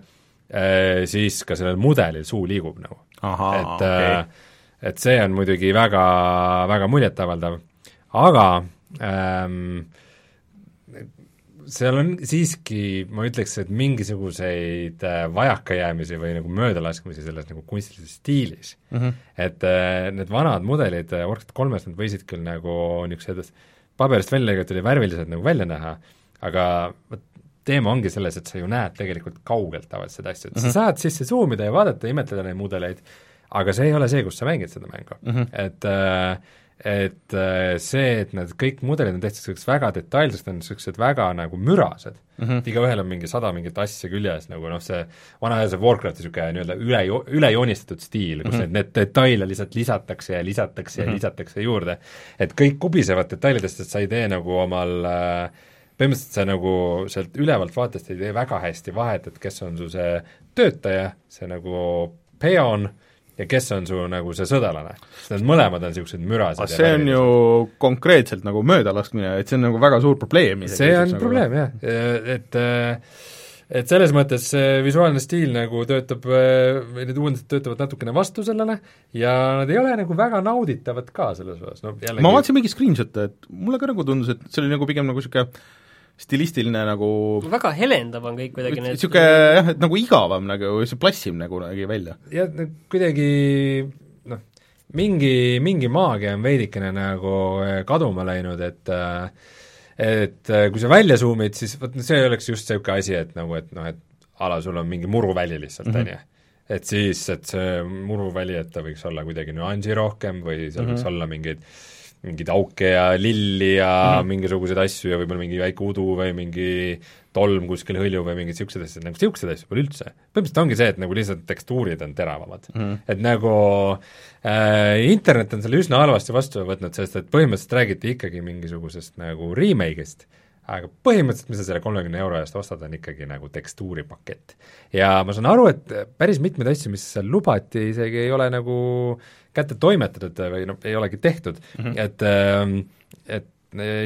siis ka sellel mudelil suu liigub nagu. Et äh, et see on muidugi väga, väga muljetavaldav, aga ähm, seal on siiski, ma ütleks, et mingisuguseid äh, vajakajäämisi või nagu möödalaskmisi selles nagu kunstilises stiilis
mm. -hmm.
et äh, need vanad mudelid äh, Warcraft kolmest, nad võisid küll nagu niisugused paberist välja lõigatud ja värvilised nagu välja näha, aga vot teema ongi selles, et sa ju näed tegelikult kaugelt tavaliselt seda asja, et sa saad sisse zoom ida ja vaadata ja imetleda neid mudeleid, aga see ei ole see, kus sa mängid seda mängu mm. -hmm. et äh, et äh, see, et need kõik mudelid on tehtud selliseks väga detailsed, on niisugused väga nagu mürased mm. -hmm. igaühel on mingi sada mingit asja küljes, nagu noh, see vana aja see Warcrafti niisugune nii-öelda üle, ülejoonistatud stiil, kus mm -hmm. need, need detaile lihtsalt lisatakse ja lisatakse ja mm -hmm. lisatakse juurde. et kõik kubisevad detailidest, et sa ei tee nagu omal äh, põhimõtteliselt sa nagu sealt ülevalt vaatest ei tee väga hästi vahet, et kes on su see töötaja, see nagu peon, ja kes on su nagu see sõdalane. need mõlemad on niisugused mürased
aga see on ju konkreetselt nagu möödalaskmine, et see on nagu väga suur probleem
see on
nagu...
probleem jah, et et selles mõttes see visuaalne stiil nagu töötab, või need uuendused töötavad natukene vastu sellele ja nad ei ole nagu väga nauditavad ka selles osas, no jällegi
ma vaatasin mingi screenshot'e, et mulle ka nagu tundus, et see oli nagu pigem nagu niisugune stilistiline nagu
väga helendav on kõik kuidagi need
niisugune jah, et nagu igavam nagu, see plassiv nagu nägi välja.
ja no kuidagi noh, mingi, mingi maagia on veidikene nagu eh, kaduma läinud, et äh, et äh, kui sa välja zoom'id, siis vot see oleks just niisugune asi, et nagu, et noh, et a la sul on mingi muruväli lihtsalt, on ju. et siis, et see muruväli, et ta võiks olla kuidagi nüansi rohkem või seal mm -hmm. võiks olla mingeid mingeid auke ja lilli ja mm -hmm. mingisuguseid asju ja võib-olla mingi väike udu või mingi tolm kuskil hõljuv või mingid niisugused asjad, nagu niisuguseid asju pole üldse. põhimõtteliselt ongi see, et nagu lihtsalt tekstuurid on teravamad mm. -hmm. et nagu äh, internet on selle üsna halvasti vastu võtnud, sest et põhimõtteliselt räägiti ikkagi mingisugusest nagu remake'ist, aga põhimõtteliselt, mis sa selle kolmekümne euro eest ostad, on ikkagi nagu tekstuuripakett. ja ma saan aru, et päris mitmeid asju, mis seal lubati, isegi ei ole nagu kätte toimetatud või noh, ei olegi tehtud mm, -hmm. et ähm, et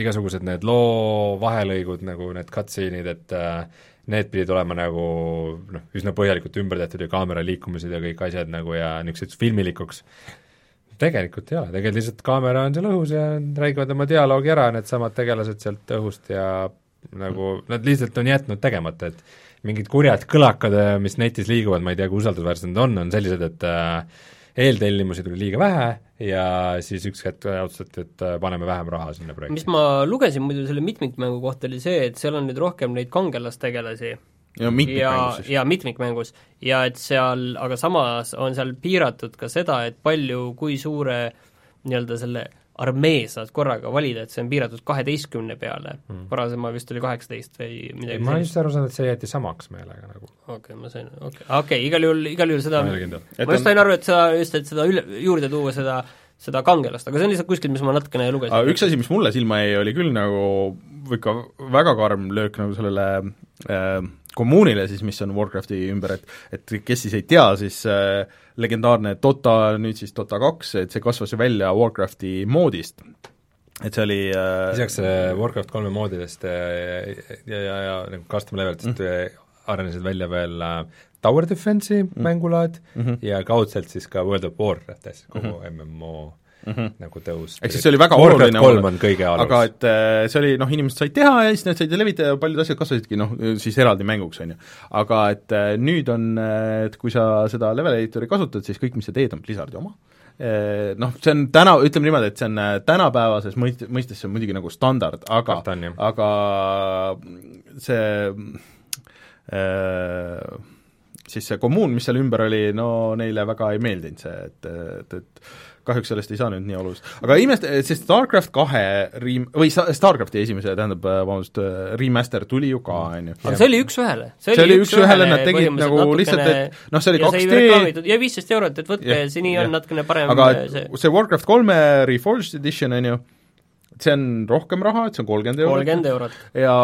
igasugused need loo vahelõigud, nagu need cutscene'id, et äh, need pidid olema nagu noh, üsna põhjalikult ümber tehtud ja kaamera liikumised ja kõik asjad nagu ja niisuguseks filmilikuks, tegelikult ei ole, tegelikult lihtsalt kaamera on seal õhus ja räägivad oma dialoogi ära, needsamad tegelased sealt õhust ja nagu nad lihtsalt on jätnud tegemata, et mingid kurjad kõlakad, mis netis liiguvad, ma ei tea, kui usaldusväärsed nad on, on sellised, et äh, eeltellimusi tuli liiga vähe ja siis üks hetk otsustati, et äh, paneme vähem raha sinna projekti.
mis ma lugesin muidu selle mitmikmängu kohta, oli see, et seal on nüüd rohkem neid kangelastegelasi
ja mitmikmängus siis.
ja mitmikmängus ja et seal, aga samas on seal piiratud ka seda, et palju, kui suure nii-öelda selle armee saad korraga valida, et see on piiratud kaheteistkümne peale mm., varasema vist oli kaheksateist või midagi
ma just aru saan, et see jäeti samaks meelega nagu.
okei okay,, ma sain, okei okay., okei okay,, igal juhul, igal juhul seda,
ma
ma just sain aru, et seda, just, et seda üle, juurde tuua seda seda kangelast, aga see on lihtsalt kuskilt, mis ma natukene lugesin.
üks asi, mis mulle silma jäi, oli küll nagu ikka väga karm löök nagu sellele äh, kommuunile siis, mis on Warcrafti ümber, et et kes siis ei tea, siis äh, legendaarne Dota, nüüd siis Dota kaks, et see kasvas ju välja Warcrafti moodist. et see oli äh,
lisaks äh, Warcraft kolme moodidest ja, ja, ja, ja nagu custom levelitest mm. arenesid välja veel äh, Tower Defense'i mm. mängulaad mm -hmm. ja kaudselt siis ka World of Warcraftis, kogu mm -hmm. MMO mm -hmm. nagu tõus.
ehk siis see oli väga
Warcraft
oluline
kolm on kõige alus.
aga et äh, see oli noh, inimesed said teha ja siis nad said levitada ja paljud asjad kasvasidki noh, siis eraldi mänguks, on ju. aga et äh, nüüd on, et kui sa seda level editor'i kasutad, siis kõik, mis sa teed, on Blizzardi oma, noh, see on täna, ütleme niimoodi, et see on tänapäevases mõist-, mõistes see on muidugi nagu standard, aga, aga see äh, siis see kommuun, mis seal ümber oli, no neile väga ei meeldinud see, et, et, et kahjuks sellest ei saa nüüd nii olulist. aga imest-, see StarCraft kahe rem-, või StarCrafti esimese, tähendab, vabandust, remaster tuli ju ka, on ju.
aga see oli üks-ühele.
see oli üks-ühele, nad tegid nagu lihtsalt, et noh, see oli kaks D
ja viisteist eurot, et võtke, see nii on natukene parem
aga see, see Warcraft kolme Reforged Edition, on ju, see on rohkem raha, et see on kolmkümmend eurot.
kolmkümmend eurot.
ja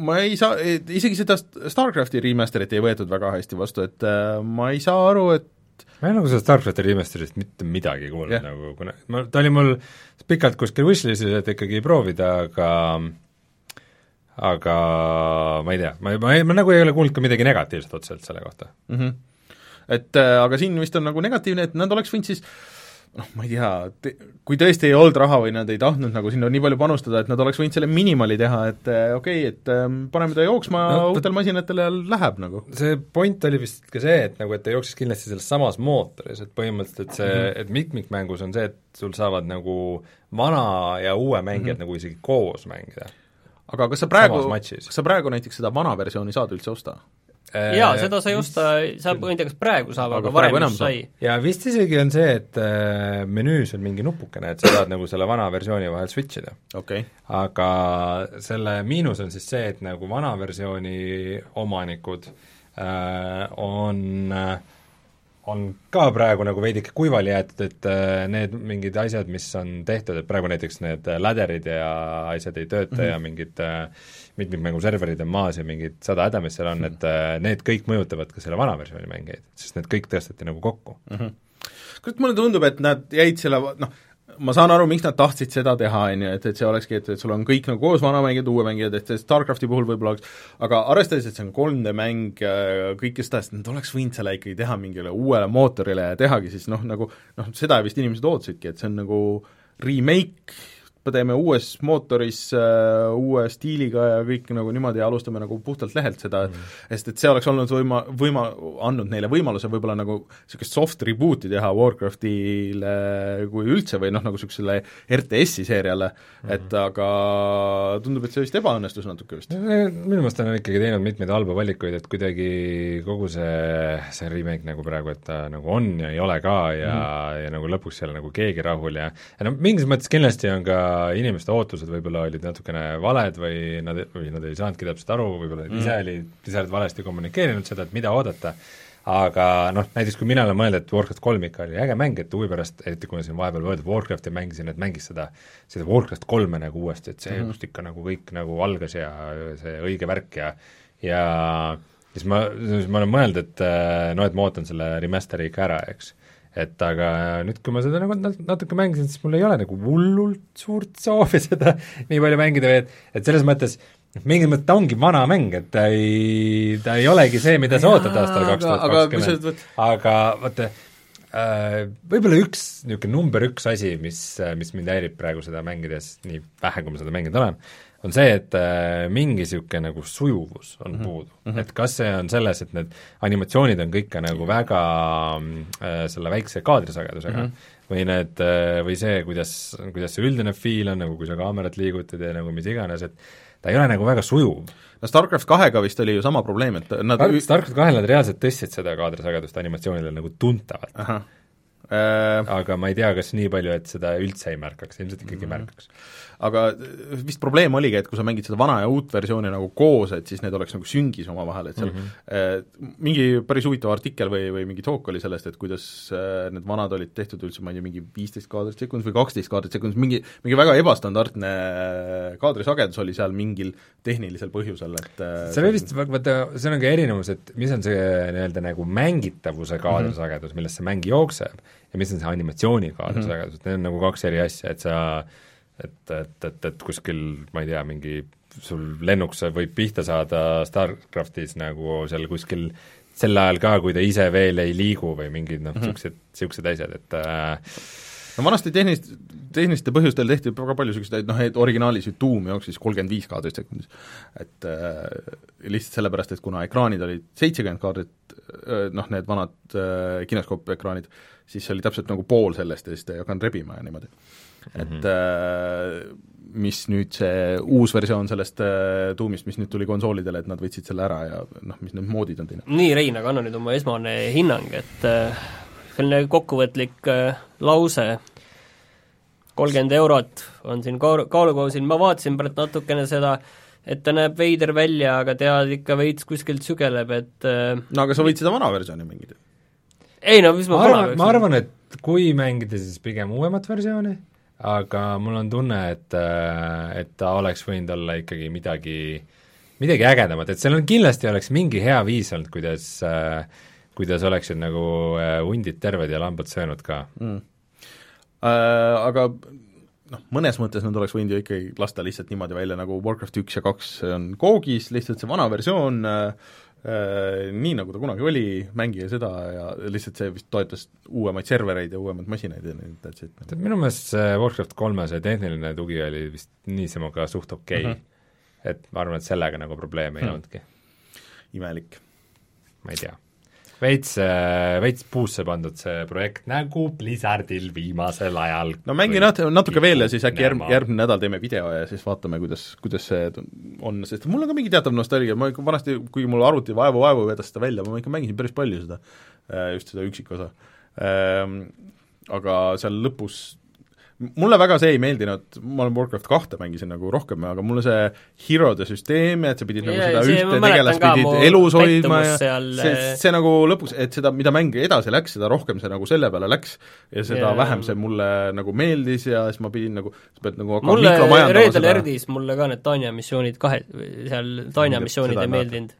ma ei saa, isegi seda StarCrafti remaster'it ei võetud väga hästi vastu, et äh, ma ei saa aru, et
ma ei ole nagu sellest Starcrafti remaster'ist mitte midagi kuulnud yeah. nagu, kuna ma, ta oli mul pikalt kuskil wishlist'is, et ikkagi proovida, aga aga ma ei tea, ma, ma, ma nagu ei ole kuulnud ka midagi negatiivset otseselt selle kohta
mm. -hmm. Et äh, aga siin vist on nagu negatiivne, et nad oleks võinud siis äh, noh, ma ei tea, kui tõesti ei olnud raha või nad ei tahtnud nagu sinna nii palju panustada, et nad oleks võinud selle minimali teha, et äh, okei okay,, et ähm, paneme ta jooksma no, uutel masinatel läheb nagu.
see point oli vist ka see, et nagu, et ta jooksis kindlasti selles samas mootoris, et põhimõtteliselt et see mm, -hmm. et mitmikmängus on see, et sul saavad nagu vana ja uue mängijad mm -hmm. nagu isegi koos mängida.
aga kas sa praegu, kas sa praegu näiteks seda vana versiooni saad üldse osta?
Jaa, seda sai osta, sa, ma ei tea, kas praegu saab, aga varem just sai.
ja vist isegi on see, et äh, menüüs on mingi nupukene, et sa saad nagu selle vana versiooni vahel switch ida.
Okay..
aga selle miinus on siis see, et nagu vana versiooni omanikud äh, on äh, on ka praegu nagu veidike kuivali jäetud, et äh, need mingid asjad, mis on tehtud, et praegu näiteks need ladderid ja asjad ei tööta mm -hmm. ja mingid äh, mitmikmänguserverid on maas ja mingid sada häda, mis seal on, et äh, need kõik mõjutavad ka selle vana versiooni mängijaid, sest need kõik tõsteti nagu kokku mm.
-hmm. kurat, mulle tundub, et nad jäid selle noh, ma saan aru, miks nad tahtsid seda teha, on ju, et, et see olekski, et, et sul on kõik nagu koos vanamängijad, uue mängijad, et StarCrafti puhul võib-olla oleks aga arvestades, et see on 3D mäng, kõike seda, siis nad oleks võinud selle ikkagi teha mingile uuele mootorile ja tehagi siis noh, nagu noh, seda vist inimesed ootasidki, et see on nagu remake teeme uues mootoris äh, uue stiiliga ja kõik nagu niimoodi ja alustame nagu puhtalt lehelt seda mm., sest et see oleks olnud võima, võima, andnud neile võimaluse võib-olla nagu niisugust soft reboot'i teha Warcraftile kui üldse või noh, nagu niisugusele RTS-i seeriale mm., et aga tundub, et see vist ebaõnnestus natuke vist.
minu meelest on ikkagi teinud mitmeid halbu valikuid, et kuidagi kogu see, see remake nagu praegu, et ta nagu on ja ei ole ka ja mm., ja nagu lõpuks ei ole nagu keegi rahul ja ja no mingis mõttes kindlasti on ka inimeste ootused võib-olla olid natukene valed või nad, või nad ei saanudki täpselt aru, võib-olla mm. ise oli, ise olid valesti kommunikeerinud seda, et mida oodata, aga noh, näiteks kui mina olen mõelnud, et Warcraft kolm ikka oli äge mäng, et huvi pärast, eriti kui ma siin vahepeal World of Warcrafti mängisin, et mängis seda, seda Warcraft kolme nagu uuesti, et see mm just ikka nagu kõik nagu algas ja see õige värk ja ja siis ma, siis ma olen mõelnud, et noh, et ma ootan selle remaster'i ikka ära, eks et aga nüüd, kui ma seda nagu natuke mängisin, siis mul ei ole nagu hullult suurt soovi seda nii palju mängida et, et selles mõttes noh, mingis mõttes ta ongi vana mäng, et ta ei, ta ei olegi see, mida sa ootad aastal kaks tuhat kakskümmend, aga vaata äh,, võib-olla üks niisugune number üks asi, mis, mis mind häirib praegu seda mängides, nii vähe, kui ma seda mänginud olen, on see, et äh, mingi niisugune nagu sujuvus on mm -hmm. puudu mm. -hmm. et kas see on selles, et need animatsioonid on kõik nagu väga äh, selle väikse kaadrisagedusega mm, -hmm või need, äh, või see, kuidas, kuidas see üldine feel on, nagu kui sa kaamerat liigutad ja nagu mis iganes, et ta ei ole nagu väga sujuv.
no StarCraft kahega vist oli ju sama probleem, et nad
StarCraft kahel nad reaalselt tõstsid seda kaadrisagedust animatsioonidel nagu tuntavalt. Äh... aga ma ei tea, kas nii palju, et seda üldse ei märkaks, ilmselt ikkagi mm märkaks
aga vist probleem oligi, et kui sa mängid seda vana ja uut versiooni nagu koos, et siis need oleks nagu süngis omavahel, et seal mm -hmm. mingi päris huvitav artikkel või, või mingi talk oli sellest, et kuidas äh, need vanad olid tehtud üldse, ma ei tea, mingi viisteist kaadrit sekundis või kaksteist kaadrit sekundis, mingi, mingi väga ebastandardne äh, kaadrisagedus oli seal mingil tehnilisel põhjusel, et
see oli vist, vaata, see on ka erinevus, et mis on see nii-öelda nagu mängitavuse kaadrisagedus mm, -hmm. millest see mäng jookseb, ja mis on see animatsiooni kaadrisagedus mm, -hmm. need on nagu kaks eri asja, et sa et, et, et, et kuskil, ma ei tea, mingi sul lennuk võib pihta saada StarCraftis nagu seal kuskil sel ajal ka, kui ta ise veel ei liigu või mingid noh, niisugused mm -hmm., niisugused asjad, et äh,
no vanasti tehnilist, tehniliste põhjustel tehti väga palju niisuguseid, noh, et originaalis ju Doom jooksis kolmkümmend viis kaadrit sekundis. et äh, lihtsalt sellepärast, et kuna ekraanid olid seitsekümmend kaadrit äh,, noh, need vanad äh, kineskoop-ekraanid, siis oli täpselt nagu pool sellest ja siis ta ei hakanud rebima ja niimoodi et mm -hmm. mis nüüd see uus versioon sellest äh, tuumist, mis nüüd tuli konsoolidele, et nad võtsid selle ära ja noh, mis need moodid on teinud.
nii, Rein, aga anna nüüd oma esmane hinnang, et äh, selline kokkuvõtlik lause, kolmkümmend eurot on siin kaalu, kaalukausil, ma vaatasin praegu natukene seda, et ta näeb veider välja, aga tead, ikka veits kuskilt sügeleb, et
no aga sa võid seda vana versiooni mängida.
ei no mis ma,
ma arvan, ma arvan, et kui mängida, siis pigem uuemat versiooni aga mul on tunne, et, äh, et ta oleks võinud olla ikkagi midagi, midagi ägedamat, et seal on kindlasti oleks mingi hea viis olnud, kuidas äh, kuidas oleksid nagu äh, hundid terved ja lambad söönud ka mm..
Äh, aga noh, mõnes mõttes nad oleks võinud ju ikkagi lasta lihtsalt niimoodi välja, nagu Warcraft üks ja kaks on koogis, lihtsalt see vana versioon äh, Äh, nii, nagu ta kunagi oli, mängige seda ja lihtsalt see vist toetas uuemaid servereid ja uuemaid masinaid ja nii, that's it.
tead, minu meelest see Warcraft kolme see tehniline tugi oli vist niisama ka suht okei okay. uh, -huh. et ma arvan, et sellega nagu probleeme ei hmm. olnudki.
imelik.
ma ei tea veits, veits puusse pandud see projekt, nagu Blizzardil viimasel ajal.
no mängi nat-, natuke veel ja siis äkki järg-, järgmine nädal teeme video ja siis vaatame, kuidas, kuidas see on, sest mul on ka mingi teatav nostalgia, ma ikka vanasti, kuigi mul arvuti vaevu-vaevu vedas seda välja, ma ikka mängisin päris palju seda, äh, just seda üksikosa. Ehm, aga seal lõpus mulle väga see ei meeldinud, ma olen Warcraft kahte mängisin nagu rohkem, aga mulle see hero'de süsteem ja et sa pidid nagu seda ühte tegelast pidid elus hoidma ja seal... see, äh, see nagu lõpus, et seda, mida mäng edasi läks, seda rohkem see nagu selle peale läks ja seda ja, vähem see mulle nagu meeldis ja siis ma pidin nagu, sa pead nagu
mulle Red Alertis mulle ka need Tanya missioonid kahe, seal Tanya missioonid ei meeldinud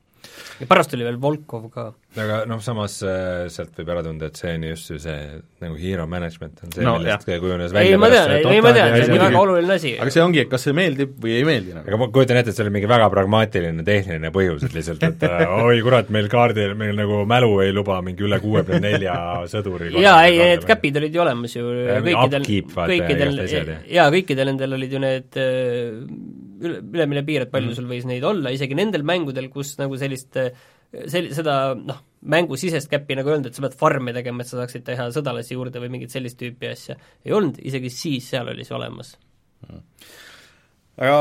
ja pärast tuli veel Volkov ka.
aga noh, samas äh, sealt võib ära tunda, et see on just ju see nagu hero management on see no,, millest kujunes välja
ei, ma tean, ei ma tean, see on väga oluline asi.
aga see ongi, et kas see meeldib või ei meeldi nagu.
aga ma kujutan ette, et see oli mingi väga pragmaatiline tehniline põhjus, et lihtsalt, et äh, oi kurat, meil kaardil, meil nagu mälu ei luba mingi üle kuuekümne nelja sõduri
jaa, ei, need käpid olid ju olemas ju kõikidel, kõikidel, jaa, kõikidel nendel olid ju need äh, üle, ülemine piir, et palju mm. sul võis neid olla, isegi nendel mängudel, kus nagu sellist sel-, seda noh, mängusisest käppi nagu ei olnud, et sa pead farmi tegema, et sa saaksid teha sõdalasi juurde või mingit sellist tüüpi asja, ei olnud, isegi siis seal oli see olemas. Mm..
aga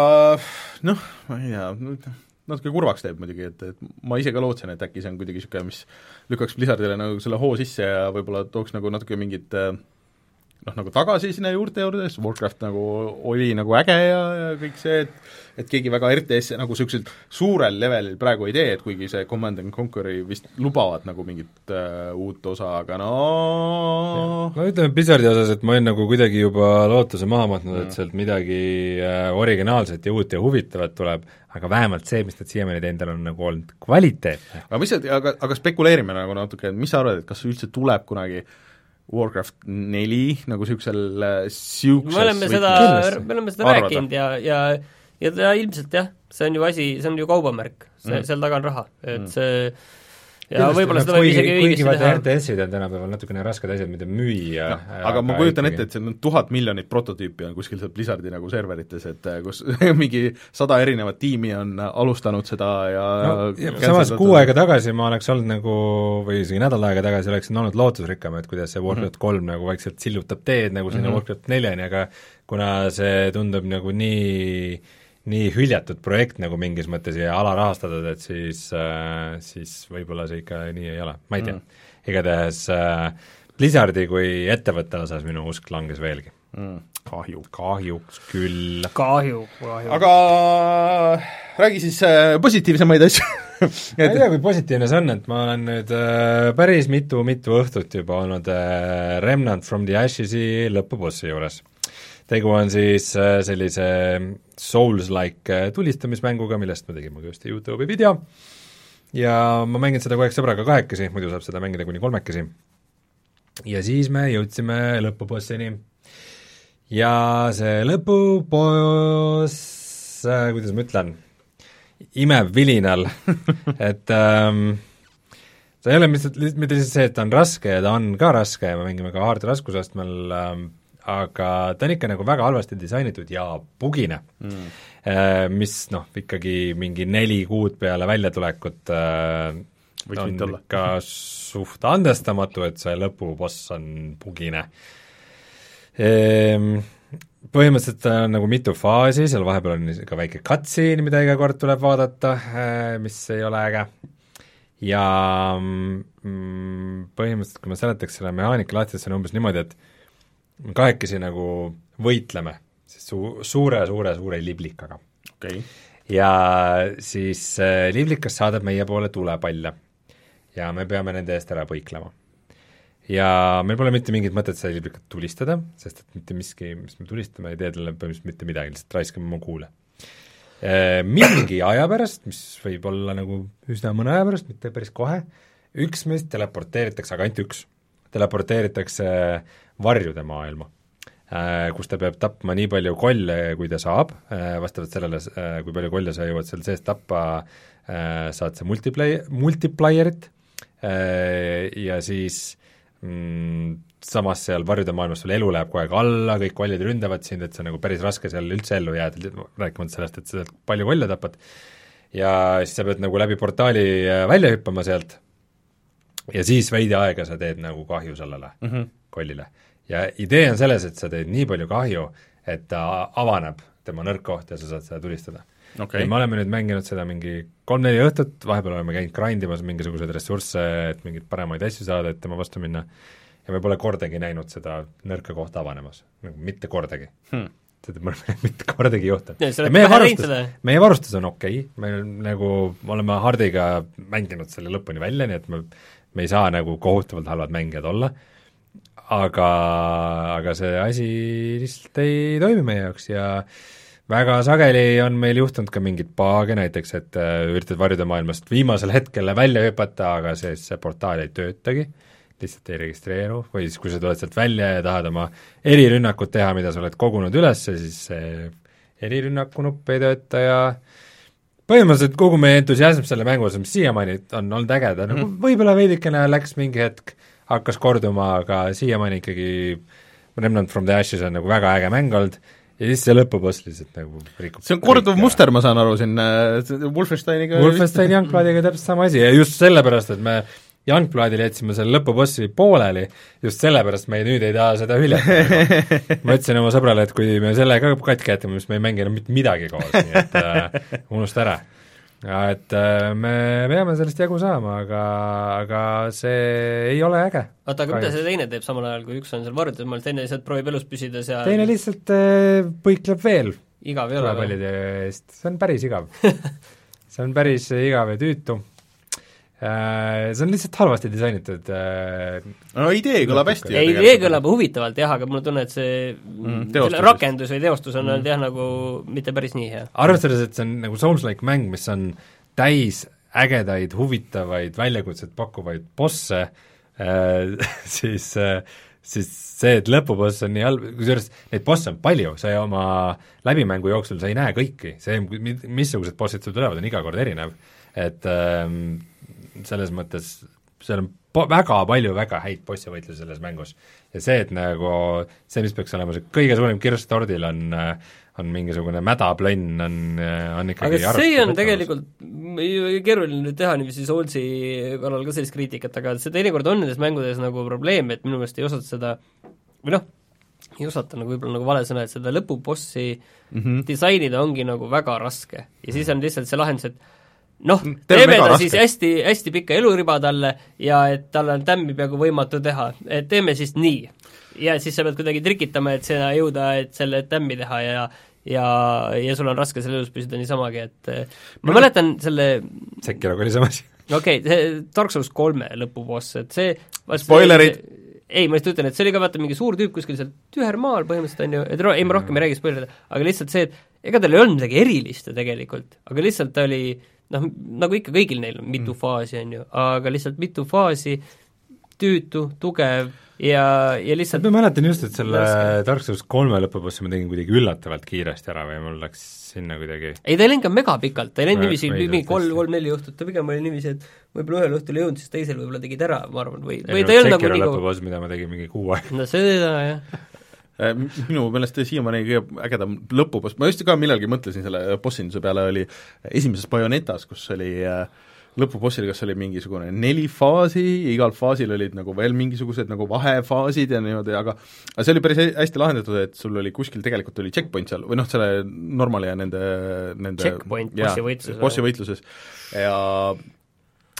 noh, ma ei tea, natuke kurvaks teeb muidugi, et, et ma ise ka lootsin, et äkki see on kuidagi niisugune, mis lükkaks Blizzardile nagu selle hoo sisse ja võib-olla tooks nagu natuke mingit äh, noh, nagu tagasi sinna juurte juurde, sest Warcraft nagu oli nagu äge ja, ja kõik see, et et keegi väga RTS-e nagu niisugusel suurel levelil praegu ei tee, et kuigi see Command and Conquer'i vist lubavad nagu mingit äh, uut osa, aga no
no ütleme Blizzardi osas, et ma olen nagu kuidagi juba lootuse maha matnud et sealt midagi äh, originaalset ja uut ja huvitavat tuleb, aga vähemalt see, mis nad siiamaani teinud on, nagu olnud kvaliteetne.
aga mis, aga, aga spekuleerime nagu natuke, mis sa arvad, et kas üldse tuleb kunagi äh, Warcraft neli nagu niisugusel niisuguses
me oleme seda, me oleme seda arvata. rääkinud ja, ja ja ta ilmselt jah, see on ju asi, see on ju kaubamärk, see mm., seal taga on raha, et mm. see ja võib-olla seda võib isegi
kuigi
õigesti
vaata
teha.
RTS-id on tänapäeval natukene rasked asjad, mida müüa
no,, aga ma kujutan ette, et see on tuhat miljonit prototüüpi on kuskil seal Blizzardi nagu serverites, et äh, kus mingi sada erinevat tiimi on alustanud seda ja
no, ja samas kuu aega tagasi ma oleks olnud nagu või isegi nädal aega tagasi oleksin olnud lootusrikkam, et kuidas see Warcraft kolm mm -hmm. nagu vaikselt sillutab teed nagu sinna mm -hmm. Warcraft neljani, aga kuna see tundub nagu nii nii hüljatud projekt nagu mingis mõttes ja alarahastatud, et siis äh,, siis võib-olla see ikka nii ei ole, ma ei tea mm.. igatahes äh, Blizzardi kui ettevõtte osas minu usk langes veelgi.
mm, kahju.
kahjuks küll.
kahju, kahju.
aga räägi siis äh, positiivsemaid asju
ma ei tea, kui positiivne see on, et ma olen nüüd äh, päris mitu-mitu õhtut juba olnud äh, Remnant from the Ashes'i lõpubossi juures. Tegu on siis äh, sellise Souls-like äh, tulistamismänguga, millest me tegime ka just Youtube'i video. Ja ma mängin seda kogu aeg sõbraga kahekesi, muidu saab seda mängida kuni kolmekesi. ja siis me jõudsime lõpubossini. Ja see lõpuboss äh,, kuidas ma ütlen, imeb vilinal, et ähm, see ei ole lihtsalt, mitte lihtsalt see, et ta on raske ja ta on ka raske me mängime ka hard raskusastmel ähm,, aga ta on ikka nagu väga halvasti disainitud ja bugine mm., mis noh, ikkagi mingi neli kuud peale väljatulekut äh,
Võiks
on ikka suht andestamatu, et see lõpuboss on bugine ehm, põhimõtteliselt ta on nagu mitu faasi, seal vahepeal on ka väike cutscene, mida iga kord tuleb vaadata, mis ei ole äge. ja mm, põhimõtteliselt, kui ma seletaks selle mehaanika lahti, siis see on umbes niimoodi, et me kahekesi nagu võitleme su-, suure, suure, suure liblikaga.
okei,
ja siis äh, liblikas saadab meie poole tulepalle ja me peame nende eest ära põiklema. ja meil pole mitte mingit mõtet seda liblikat tulistada, sest et mitte miski, mis me tulistame, ei tee talle põhimõtteliselt mitte midagi, lihtsalt raiskame oma kuule. Mingi aja pärast, mis võib olla nagu üsna mõne aja pärast, mitte päris kohe, üks meist teleporteeritakse, aga ainult üks, teleporteeritakse varjude maailma äh, kus ta peab tapma nii palju kolle, kui ta saab, vastavalt sellele, kui palju kolle sa jõuad seal sees tappa, saad sa multiplay-, multiplierit ja siis mm, samas seal varjude maailmas sul elu läheb kogu aeg alla, kõik kollid ründavad sind, et see on nagu päris raske seal üldse ellu jääda, rääkimata sellest, et sa sealt palju kolle tapad, ja siis sa pead nagu läbi portaali äh, välja hüppama sealt ja siis veidi aega sa teed nagu kahju sellele mm -hmm. kollile ja idee on selles, et sa teed nii palju kahju, et ta avaneb, tema nõrk koht ja sa saad seda tulistada
okei
ja me oleme nüüd mänginud seda mingi kolm-neli õhtut, vahepeal oleme käinud grind imas mingisuguseid ressursse, et mingeid paremaid asju saada, et tema vastu minna, ja me pole kordagi näinud seda nõrka kohta avanemas, nagu mitte kordagi
hmm..
seda pole mitte kordagi juhtunud. Meie varustus meie varustus on okei okay., me nagu, me oleme Hardiga mänginud selle lõpuni välja, nii et me me ei saa nagu kohutavalt halvad mängijad olla, aga, aga see asi lihtsalt ei toimi meie jaoks ja väga sageli on meil juhtunud ka mingeid paage, näiteks et äh, üritad varjude maailmast viimasel hetkel välja hüpata, aga see, see portaal ei töötagi, lihtsalt ei registreeru, või siis kui sa tuled sealt välja ja tahad oma erirünnakut teha, mida sa oled kogunud üles, siis see erirünnaku nupp ei tööta ja põhimõtteliselt kogu meie entusiasm selle mängu osas, mis siiamaani on olnud äge, ta nagu võib-olla veidikene läks mingi hetk, hakkas korduma, aga siiamaani ikkagi Remnant from the Ashes on nagu väga äge mäng olnud ja siis see lõpuboss lihtsalt nagu rikub
see on korduv muster, ma saan aru, siin äh, Wolfensteiniga
Wolfenstein Youngbladiga täpselt sama asi ja just sellepärast, et me Youngbladil jätsime selle lõpubossi pooleli, just sellepärast me nüüd ei taha seda hüljata. ma ütlesin oma sõbrale, et kui me selle ka katki jätame, siis me ei mängi enam mitte midagi koos, nii et äh, unusta ära. Et äh, me peame sellest jagu saama, aga, aga see ei ole äge.
oota, aga mida see teine teeb samal ajal, kui üks on seal varjudes maailmas, teine lihtsalt proovib elus püsida seal
teine lihtsalt äh, põikleb veel
igav ei ole või?
eest, see on päris igav. see on päris igav ja tüütu. See on lihtsalt halvasti disainitud äh,
no idee kõlab hästi.
ei, idee kõlab huvitavalt jah, aga mul on tunne, et see
Mm,
selle
teostus
rakendus või teostus on olnud jah, nagu mitte päris nii hea.
arvestades, et see on nagu Souls-like mäng, mis on täis ägedaid, huvitavaid, väljakutset pakkuvaid bosse äh, siis äh, siis see, et lõpuboss on nii halb, kusjuures neid bosse on palju, sa oma läbimängu jooksul sa ei näe kõiki, see, missugused bossid sul tulevad, on iga kord erinev. et ähm, selles mõttes seal on po-, väga palju väga häid bossivõitlusi selles mängus. ja see, et nagu see, mis peaks olema see kõige suurem kirss tordil, on on mingisugune mädaplönn, on, on ikkagi
aga see on tegelikult keeruline nüüd teha niiviisi Soulsi kallal ka sellist kriitikat, aga see teinekord on nendes mängudes nagu probleem, et minu meelest ei osata seda või noh, ei osata nagu võib-olla nagu vale sõna, et seda lõpubossi mm -hmm. disainida ongi nagu väga raske. ja siis on lihtsalt see lahendus, et noh, teeme ta raske. siis hästi, hästi pika eluriba talle ja et tal on tämmi peaaegu võimatu teha, et teeme siis nii. ja siis sa pead kuidagi trikitama, et sinna jõuda, et selle tämmi teha ja ja, ja sul on raske seal elus püsida niisamagi, et ma no, mäletan selle
Sekiroga oli sama asi.
okei okay,, see Dark Souls kolme lõpuboss, et see
spoilerid!
ei, ma just ütlen, et see oli ka vaata mingi suur tüüp kuskil seal tühermaal põhimõtteliselt, on ju, et ei ma rohkem ei räägi spoilerida, aga lihtsalt see, et ega tal ei olnud midagi erilist ju tegelikult, aga lihtsalt ta oli noh, nagu ikka kõigil neil on mitu mm. faasi, on ju, aga lihtsalt mitu faasi, tüütu, tugev ja, ja lihtsalt
ma mäletan just, et selle Dark Souls kolme lõpubossi ma tegin kuidagi üllatavalt kiiresti ära või mul läks sinna kuidagi
ei, ta ei läinud ka megapikalt, ta ei läinud niiviisi mingi kolm, kolm-neli õhtut, ta pigem oli niiviisi, et võib-olla ühel õhtul ei jõudnud, siis teisel võib-olla tegid ära, ma arvan, või, või ta ei olnud nagu nii
kaua lõpuboss, mida ma tegin mingi kuu aega.
No seda jah
minu meelest siiamaani kõige ägedam lõpuboss, ma just ka millalgi mõtlesin selle bossinduse peale, oli esimeses Bayonetas, kus oli äh, lõpubossil kas oli mingisugune neli faasi igal faasil olid nagu veel mingisugused nagu vahefaasid ja niimoodi, aga aga see oli päris hästi lahendatud, et sul oli kuskil tegelikult oli checkpoint seal, või noh, selle normali ja nende, nende
checkpoint bossivõitluses.
bossivõitluses ja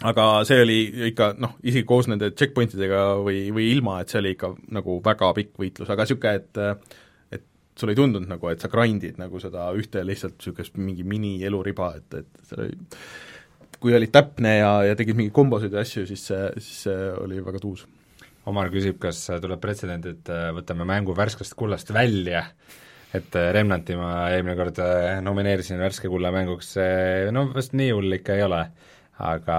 aga see oli ikka noh, isegi koos nende checkpoint idega või, või ilma, et see oli ikka nagu väga pikk võitlus, aga niisugune, et et sul ei tundunud nagu, et sa grind'id nagu seda ühte lihtsalt niisugust mingi mini-eluriba, et, et see oli kui olid täpne ja, ja tegid mingeid kombosid ja asju, siis see, siis see oli väga tuus.
Omar küsib, kas tuleb pretsedent, et äh, võtame mängu värskest kullast välja, et äh, Remnanti ma eelmine kord äh, nomineerisin värske kulla mänguks, no vast nii hull ikka ei ole, aga,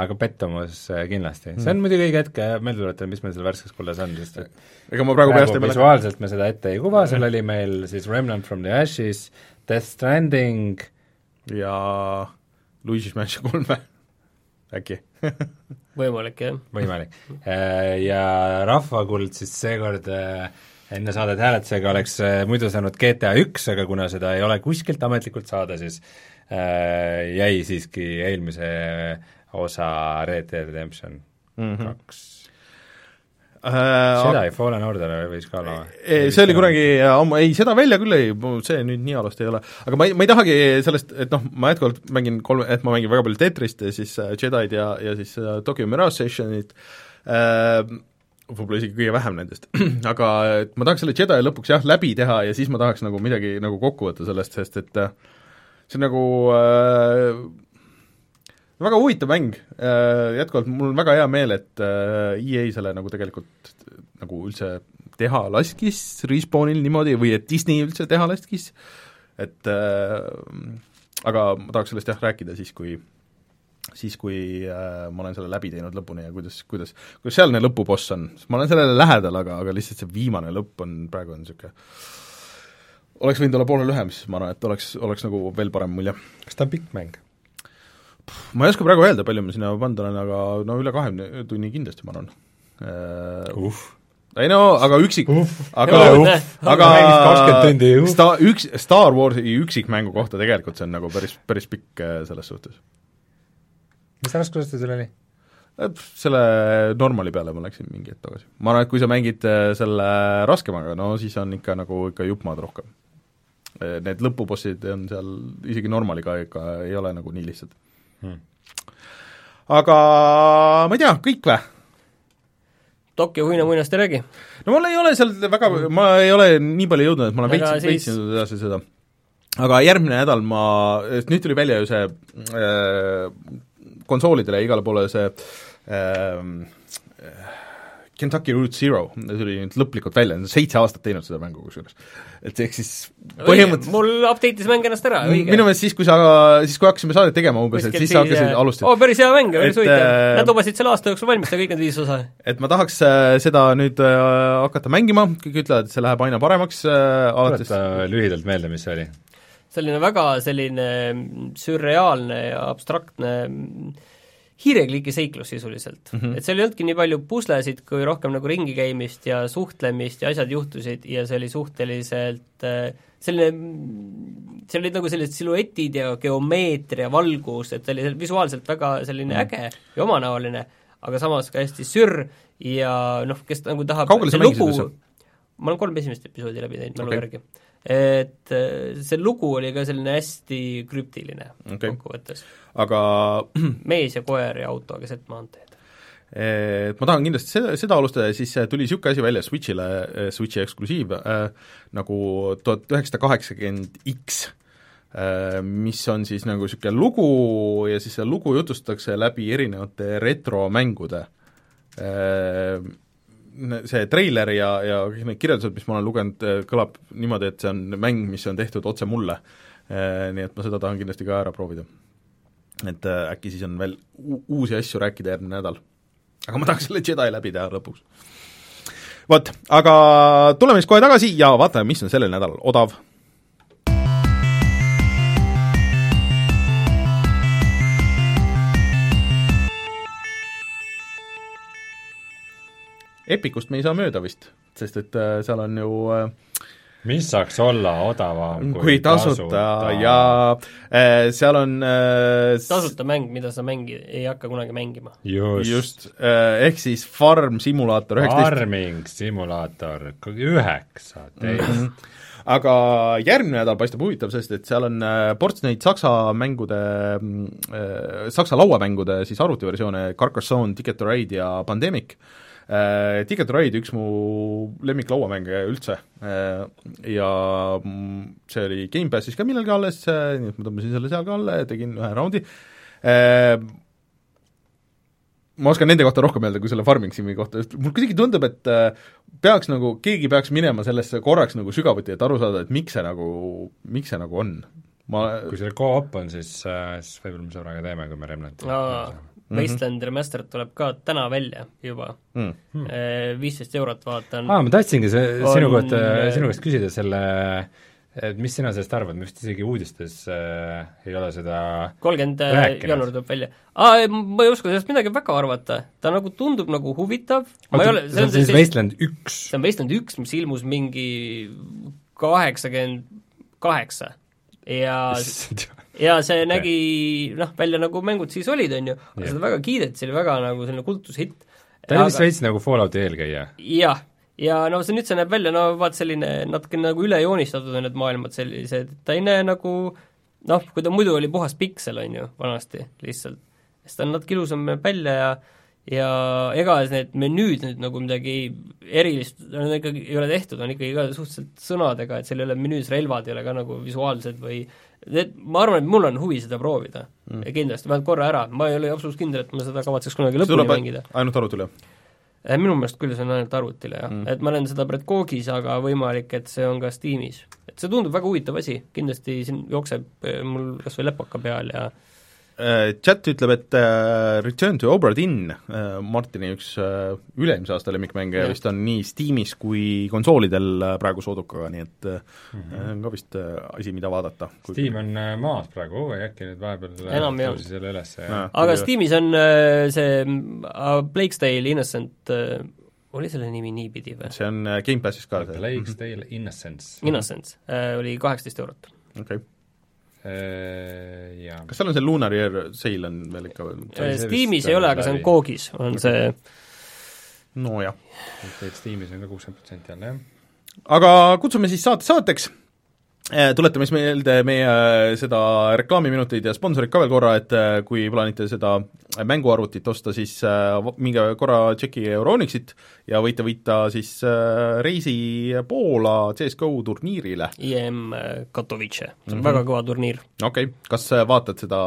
aga pettumus kindlasti mm.. see on muidugi õige hetk meelde tuletada, mis meil seal värskes kullas on, sest et
ega ma praegu peast
ei mäleta. visuaalselt me seda ette ei kuva, seal oli meil siis Remnant from the Ashes, Death Stranding
ja Luigi's Mansion kolm või? äkki
võimalik, jah.
võimalik. Äh, ja Rahvakuld siis seekord äh, enne saadet hääletusega oleks äh, muidu saanud GTA üks, aga kuna seda ei ole kuskilt ametlikult saada, siis äh, jäi siiski eelmise osa Red Dead Redemption
kaks mm -hmm
Äh, seda ei Fallen Order võis ka olla
või? see oli kunagi ammu, ei seda välja küll ei, see nüüd nii halvasti ei ole. aga ma ei, ma ei tahagi sellest, et noh, ma jätkuvalt mängin kolme, et ma mängin väga palju Tetrist ja siis äh, Jedi'd ja, ja siis äh, Tokyo Mirage Sessionit äh,, võib-olla isegi kõige vähem nendest aga et ma tahaks selle Jedi lõpuks jah, läbi teha ja siis ma tahaks nagu midagi nagu kokku võtta sellest, sest et äh, see on nagu äh, väga huvitav mäng, äh, jätkuvalt mul on väga hea meel, et äh, EA selle nagu tegelikult nagu üldse teha laskis Respawnil niimoodi või et Disney üldse teha laskis, et äh, aga ma tahaks sellest jah rääkida siis, kui siis, kui äh, ma olen selle läbi teinud lõpuni ja kuidas, kuidas, kuidas sealne lõpuboss on, ma olen sellele lähedal, aga, aga lihtsalt see viimane lõpp on, praegu on niisugune oleks võinud olla poole lühem, siis ma arvan, et oleks, oleks nagu veel parem mulje.
kas ta on pikk mäng?
ma ei oska praegu öelda, palju ma sinna pannud olen, aga no üle kahekümne tunni kindlasti, ma arvan
uh..
ei no aga üksik, aga, aga sta-, üks, Star Warsi üksikmängu kohta tegelikult see on nagu päris, päris pikk äh, selles suhtes.
mis raskuses ta sul oli?
Äh, selle normali peale ma läksin mingi hetk tagasi. ma arvan, et kui sa mängid selle raskemaga, no siis on ikka nagu ikka jupp maad rohkem. Need lõpubossid on seal isegi normaliga ikka ei ole nagu nii lihtsad hmm.. aga ma ei tea, kõik või?
Tokyo huinamuinast ei räägi?
no mul ei ole seal väga, ma ei ole nii palju jõudnud, et ma olen veits, veits jõudnud edasi seda. aga järgmine nädal ma, nüüd tuli välja ju see äh, konsoolidele igale poole see äh, Kentucky Route Zero, see tuli nüüd lõplikult välja, nad on seitse aastat teinud seda mängu kusjuures. et ehk siis
põhimõtteliselt mul update'is mäng ennast ära, õige.
minu meelest siis, kui sa, siis kui hakkasime saadet tegema umbes, et siis sa hakkasid, alustasid.
oo, päris hea mäng, päris huvitav äh,. Nad lubasid selle aasta jooksul valmis teha kõik need viis osa.
et ma tahaks äh, seda nüüd äh, hakata mängima, kõik ütlevad, et see läheb aina paremaks äh, alates
tuleta lühidalt meelde, mis see oli?
selline väga selline sürreaalne ja abstraktne hiirekliki seiklus sisuliselt mm. -hmm. et seal ei olnudki nii palju puslesid, kui rohkem nagu ringi käimist ja suhtlemist ja asjad juhtusid ja see oli suhteliselt äh, selline, seal olid nagu sellised siluetid ja geomeetria, valgus, et see oli visuaalselt väga selline
Mhm.
äge ja omanäoline, aga samas ka hästi sürr ja noh, kes nagu tahab
Kaugele sa mängisid üldse?
ma olen kolm esimest episoodi läbi teinud mälu okay. järgi. Et äh, see lugu oli ka selline hästi krüptiline okay. kokkuvõttes.
aga
mees ja koer ja auto keset maanteed.
ma tahan kindlasti seda, seda alustada ja siis tuli niisugune asi välja Switchile, Switchi eksklusiiv äh, nagu tuhat üheksasada kaheksakümmend X, mis on siis nagu niisugune lugu ja siis seda lugu jutustatakse läbi erinevate retromängude. See treiler ja, ja kõik need kirjeldused, mis ma olen lugenud, kõlab niimoodi, et see on mäng, mis on tehtud otse mulle. Nii et ma seda tahan kindlasti ka ära proovida. et äh, äkki siis on veel uusi asju rääkida järgmine nädal aga ma tahaks selle Jedi läbi teha lõpuks. vot, aga tuleme siis kohe tagasi ja vaatame, mis on sellel nädalal odav. Epicust me ei saa mööda vist, sest et äh, seal on ju äh,
mis saaks olla odavam
kui tasuta ja äh, seal on äh,
tasuta mäng, mida sa mängi-, ei hakka kunagi mängima.
just,
just äh,, ehk siis Farm Simulator üheksateist
Farming simulaator üheksateist.
aga järgmine nädal paistab huvitav, sest et seal on äh, ports neid saksa mängude äh,, saksa lauamängude siis arvutiversioone, Carcassonne, Ticket to Ride ja Pandemic äh,. Ticket to Ride üks mu lemmiklauamänge üldse. Äh, ja mm, see oli Gamepassis ka millalgi alles äh,, nii et ma tõmbasin selle seal ka alla ja tegin ühe raundi. Äh, ma oskan nende kohta rohkem öelda kui selle Farming Simi kohta, sest mul kuidagi tundub, et äh, peaks nagu, keegi peaks minema sellesse korraks nagu sügavuti, et aru saada, et miks see nagu, miks see nagu on. ma
kui seal go-op on, siis, siis võib-olla me sõbraga teeme, kui me Remnanti
Aa, Wasteland Remastered tuleb ka täna välja juba
mm.,
viisteist eurot vaatan
aa, ma tahtsingi see,
On-
sinu kohta, sinu käest küsida selle et mis sina sellest arvad, me vist isegi uudistes äh, ei ole seda
kolmkümmend
Rääkinud.
jaanuar tuleb välja. aa, ma ei oska sellest midagi väga arvata, ta nagu tundub nagu huvitav, ma ei ole,
see on siis Wasteland üks.
see on Wasteland üks, mis ilmus mingi kaheksakümmend kaheksa ja ja see nägi noh, välja nagu mängud siis olid, on ju, aga seda väga kiideti, see oli väga nagu selline kultushitt.
ta oli vist veits nagu Fallouti eelkäija.
jah, ja no see nüüd see näeb välja, no vaat selline natuke nagu üle joonistatud on need maailmad sellised, ta ei näe nagu noh, kui ta muidu oli puhas piksel, on ju, vanasti lihtsalt, siis ta on natuke ilusam näeb välja ja ja ega need menüüd nüüd nagu midagi erilist on ikkagi, ei ole tehtud, on ikkagi ka suhteliselt sõnadega, et seal ei ole menüüs relvad, ei ole ka nagu visuaalsed või need, ma arvan, et mul on huvi seda proovida mm.. kindlasti, vähemalt korra ära, ma ei ole absoluutselt kindel, et ma seda kavatseks kunagi lõpuni mängida.
ainult arvutile?
Eh, minu meelest küll see on ainult arvutile jah
Mm.
et ma olen seda Bredkogis, aga võimalik, et see on ka Steamis. et see tundub väga huvitav asi, kindlasti siin jookseb eh, mul kas või lepaka peal ja
Chat ütleb, et äh, Return to Obra Dinn äh,, Martini üks äh, üle-eelmise aasta lemmikmänge vist on nii Steamis kui konsoolidel äh, praegu soodukaga, nii et äh,
Mhm.
on ka vist äh, asi, mida vaadata.
Steam on äh, maas praegu, äkki nüüd vahepeal
Enam ei
tõusis jälle üles ja
aga
Kui-
Steamis on äh, see äh, Blake's Tale Innocent äh, oli selle nimi niipidi või?
see on äh, Gamepassis ka see.
Blake's Tale Innocence.
Innocence äh, oli kaheksateist eurot.
okei,
Äh, jaa.
kas seal on see Lunar Year sale on veel ikka veel?
see
Steamis ei ole, aga see on. Koogis, on see
nojah.
et Steamis on ka kuuskümmend protsenti jälle, jah.
aga kutsume siis saate saateks, tuletame siis meelde meie äh, seda reklaamiminuteid ja sponsorit ka veel korra, et äh, kui plaanite seda mänguarvutit osta, siis minge korra tšekkige Euronixit ja võite võita siis reisi Poola CSGO turniirile.
IM Katowice, see on mm. -hmm. väga kõva turniir.
okei okay., kas vaatad seda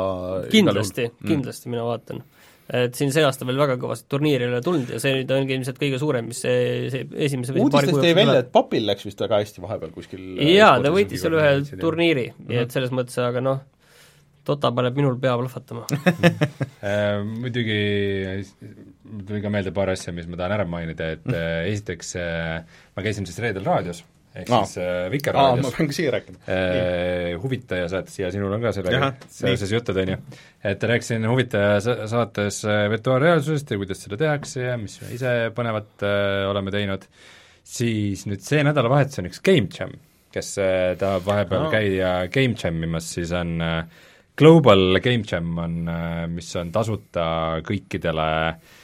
kindlasti,
Mm.
kindlasti mina vaatan. Et siin see aasta veel väga kõvasti turniiri ei ole tulnud ja see nüüd ongi ilmselt kõige suurem, mis see, see esimese või paari
uudistest
kuu
jäi
jooksul
välja, et Papil läks vist väga hästi vahepeal kuskil
jaa, ta võitis seal ühe turniiri mm,
Mhm.
-hmm. et selles mõttes, aga noh, Tota paneb minul pea plahvatama.
Äh, muidugi mul tuli ka meelde paar asja, mis ma tahan ära mainida, et äh, esiteks äh, ma käisin siis reedel raadios ehk
Aa.
siis äh,
aa,
Vikerraadios
ma pean ka siia rääkima.
Äh, huvitaja saates ja sinul on ka sellega seoses jutud, on ju. et rääkisin huvitaja sa- saates äh, virtuaalreaalsusest ja kuidas seda tehakse ja mis me ise põnevat äh, oleme teinud, siis nüüd see nädalavahetus on üks Game Jam, kes äh, tahab vahepeal
Aa.
käia Game Jam imas, siis on äh, Global Game Jam on äh,, mis on tasuta kõikidele äh,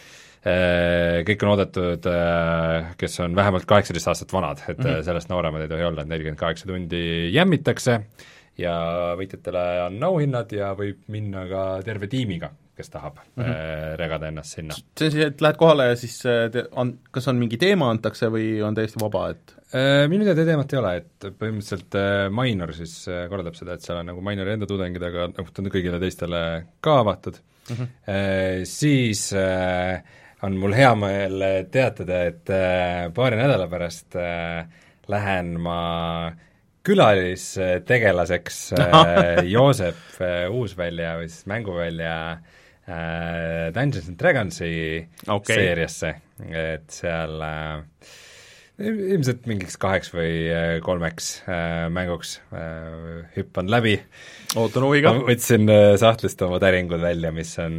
kõik on oodatud, kes on vähemalt kaheksateist aastat vanad, et mm -hmm. sellest nooremad ei tohi olla, et nelikümmend kaheksa tundi jämmitakse ja võitjatele on auhinnad ja võib minna ka terve tiimiga, kes tahab mm -hmm. regada ennast sinna.
see on siis, et lähed kohale ja siis äh, te- on, kas on mingi teema antakse või on täiesti vaba, et
Äh, Minu teada teemat ei ole, et põhimõtteliselt äh, Minor siis äh, korraldab seda, et seal on nagu Minori enda tudengid, aga noh, ta on kõigile teistele ka avatud mm, -hmm. siis äh, on mul hea meel teatada, et äh, paari nädala pärast äh, lähen ma külalistegelaseks Joosep Uusvälja või siis mänguvälja Dungeons and Dragonsi
Okei.
seeriasse, et seal äh, ilmselt mingiks kaheks või äh, kolmeks äh, mänguks äh, hüppan läbi.
ootan huviga
võtsin äh, sahtlist oma täringud välja, mis on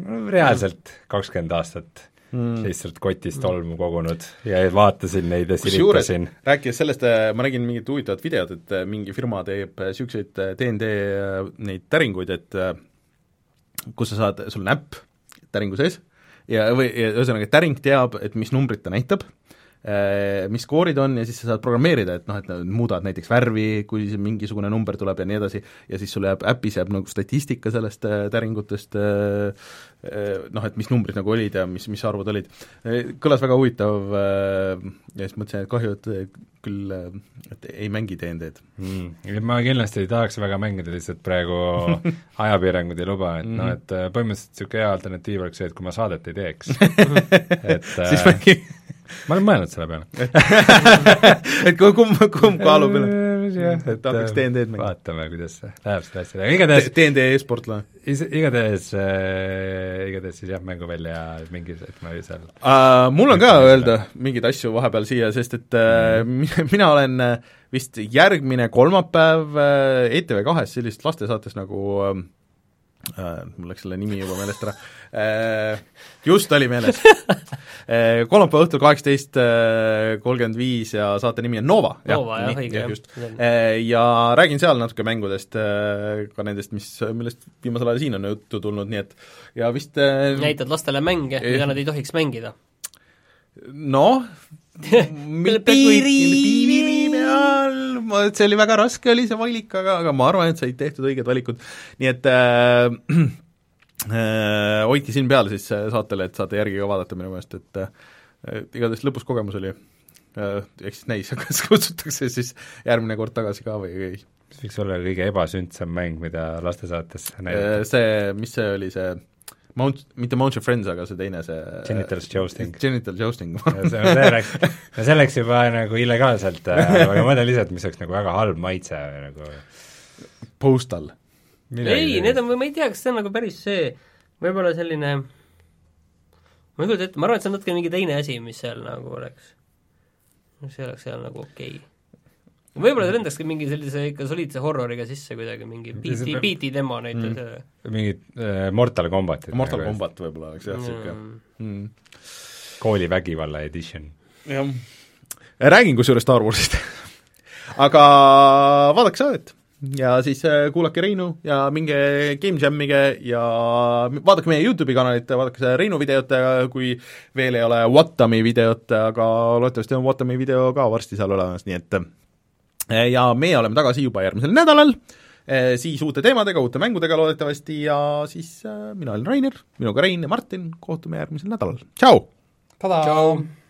no, reaalselt kakskümmend aastat mm. lihtsalt kotis tolmu kogunud ja vaatasin neid ja silitasin.
rääkides sellest, ma nägin mingit huvitavat videot, et äh, mingi firma teeb niisuguseid DND äh, neid täringuid, et äh, kus sa saad, sul on äpp täringu sees ja, või ühesõnaga, täring teab, et mis numbrit ta näitab, mis skoorid on ja siis sa saad programmeerida, et noh, et muudad näiteks värvi, kui mingisugune number tuleb ja nii edasi, ja siis sul jääb äpis jääb nagu statistika sellest äh, täringutest äh, äh, noh, et mis numbrid nagu olid ja mis, mis arvud olid. Kõlas väga huvitav äh, ja siis mõtlesin, et kahju, et äh, küll, et ei mängi DND-d
mm. ma kindlasti ei tahaks väga mängida, lihtsalt praegu ajapiirangud ei luba, et noh, et äh, põhimõtteliselt niisugune hea alternatiiv oleks see, et kui ma saadet ei teeks et
siis
äh,
mängi
ma olen mõelnud selle peale.
et kumb, kumb kaalub üle?
jah,
et hakkaks D&D-d mängima.
vaatame, kuidas läheb seda asja, aga igatahes
DND e-sportlane
igatahes äh,, igatahes siis jah, mänguvälja mingis, et ma seal
uh,. mul on ka öelda mingeid asju vahepeal siia, sest et uh, mina, mina olen uh, vist järgmine kolmapäev ETV kahes sellises lastesaates nagu uh, Uh, mul läks selle nimi juba meelest ära uh,, just oli meeles uh, kolmapäeva õhtul kaheksateist kolmkümmend viis ja saate nimi on Nova.
Nova jah, õige jah.
uh, ja räägin seal natuke mängudest uh,, ka nendest, mis, millest viimasel ajal siin on juttu tulnud, nii et ja vist
näitad lastele mänge, mida nad ei tohiks mängida.
noh, piiri peal, ma, see oli väga raske, oli see valik, aga, aga ma arvan, et said tehtud õiged valikud, nii et äh, äh, hoidke silm peal siis saatele, et saate järgi ka vaadata minu meelest, et äh, igatahes lõpus kogemus oli äh,, eks siis näis, kas kutsutakse siis järgmine kord tagasi ka või ei.
mis võiks olla kõige ebasündsam mäng, mida lastesaates
Äh,
näidata?
see, mis see oli, see Mount, mitte Mount your Friends, aga see teine, see
Genital jousting.
Genital jousting
see, see läks, no see läks juba nagu illegaalselt, aga ma mõtlen lihtsalt, mis oleks nagu väga halb maitse nagu
Postal.
ei, need on, ma ei tea, kas see on nagu päris see, võib-olla selline ma ei kujuta ette, ma arvan, et see on natuke mingi teine asi, mis seal nagu oleks, mis oleks seal nagu okei okay. Võib-olla ta lendakski mingi sellise ikka soliidse horroriga sisse kuidagi, mingi PT, PT demo näiteks mm..
mingid äh, Mortal Combatit
Mortal
nagu,
Combat võib-olla oleks jah, niisugune mm.
koolivägivalla edition.
jah, räägin kusjuures Star Warsist aga vaadake saadet ja siis äh, kuulake Reinu ja minge Game Jamige ja vaadake meie YouTube'i kanalit, vaadake seda Reinu videot, kui veel ei ole Watami videot, aga loodetavasti on Watami video ka varsti seal olemas, nii et ja meie oleme tagasi juba järgmisel nädalal, siis uute teemadega, uute mängudega loodetavasti ja siis mina olen Rainer, minuga Rein ja Martin, kohtume järgmisel nädalal, tšau!
tšau!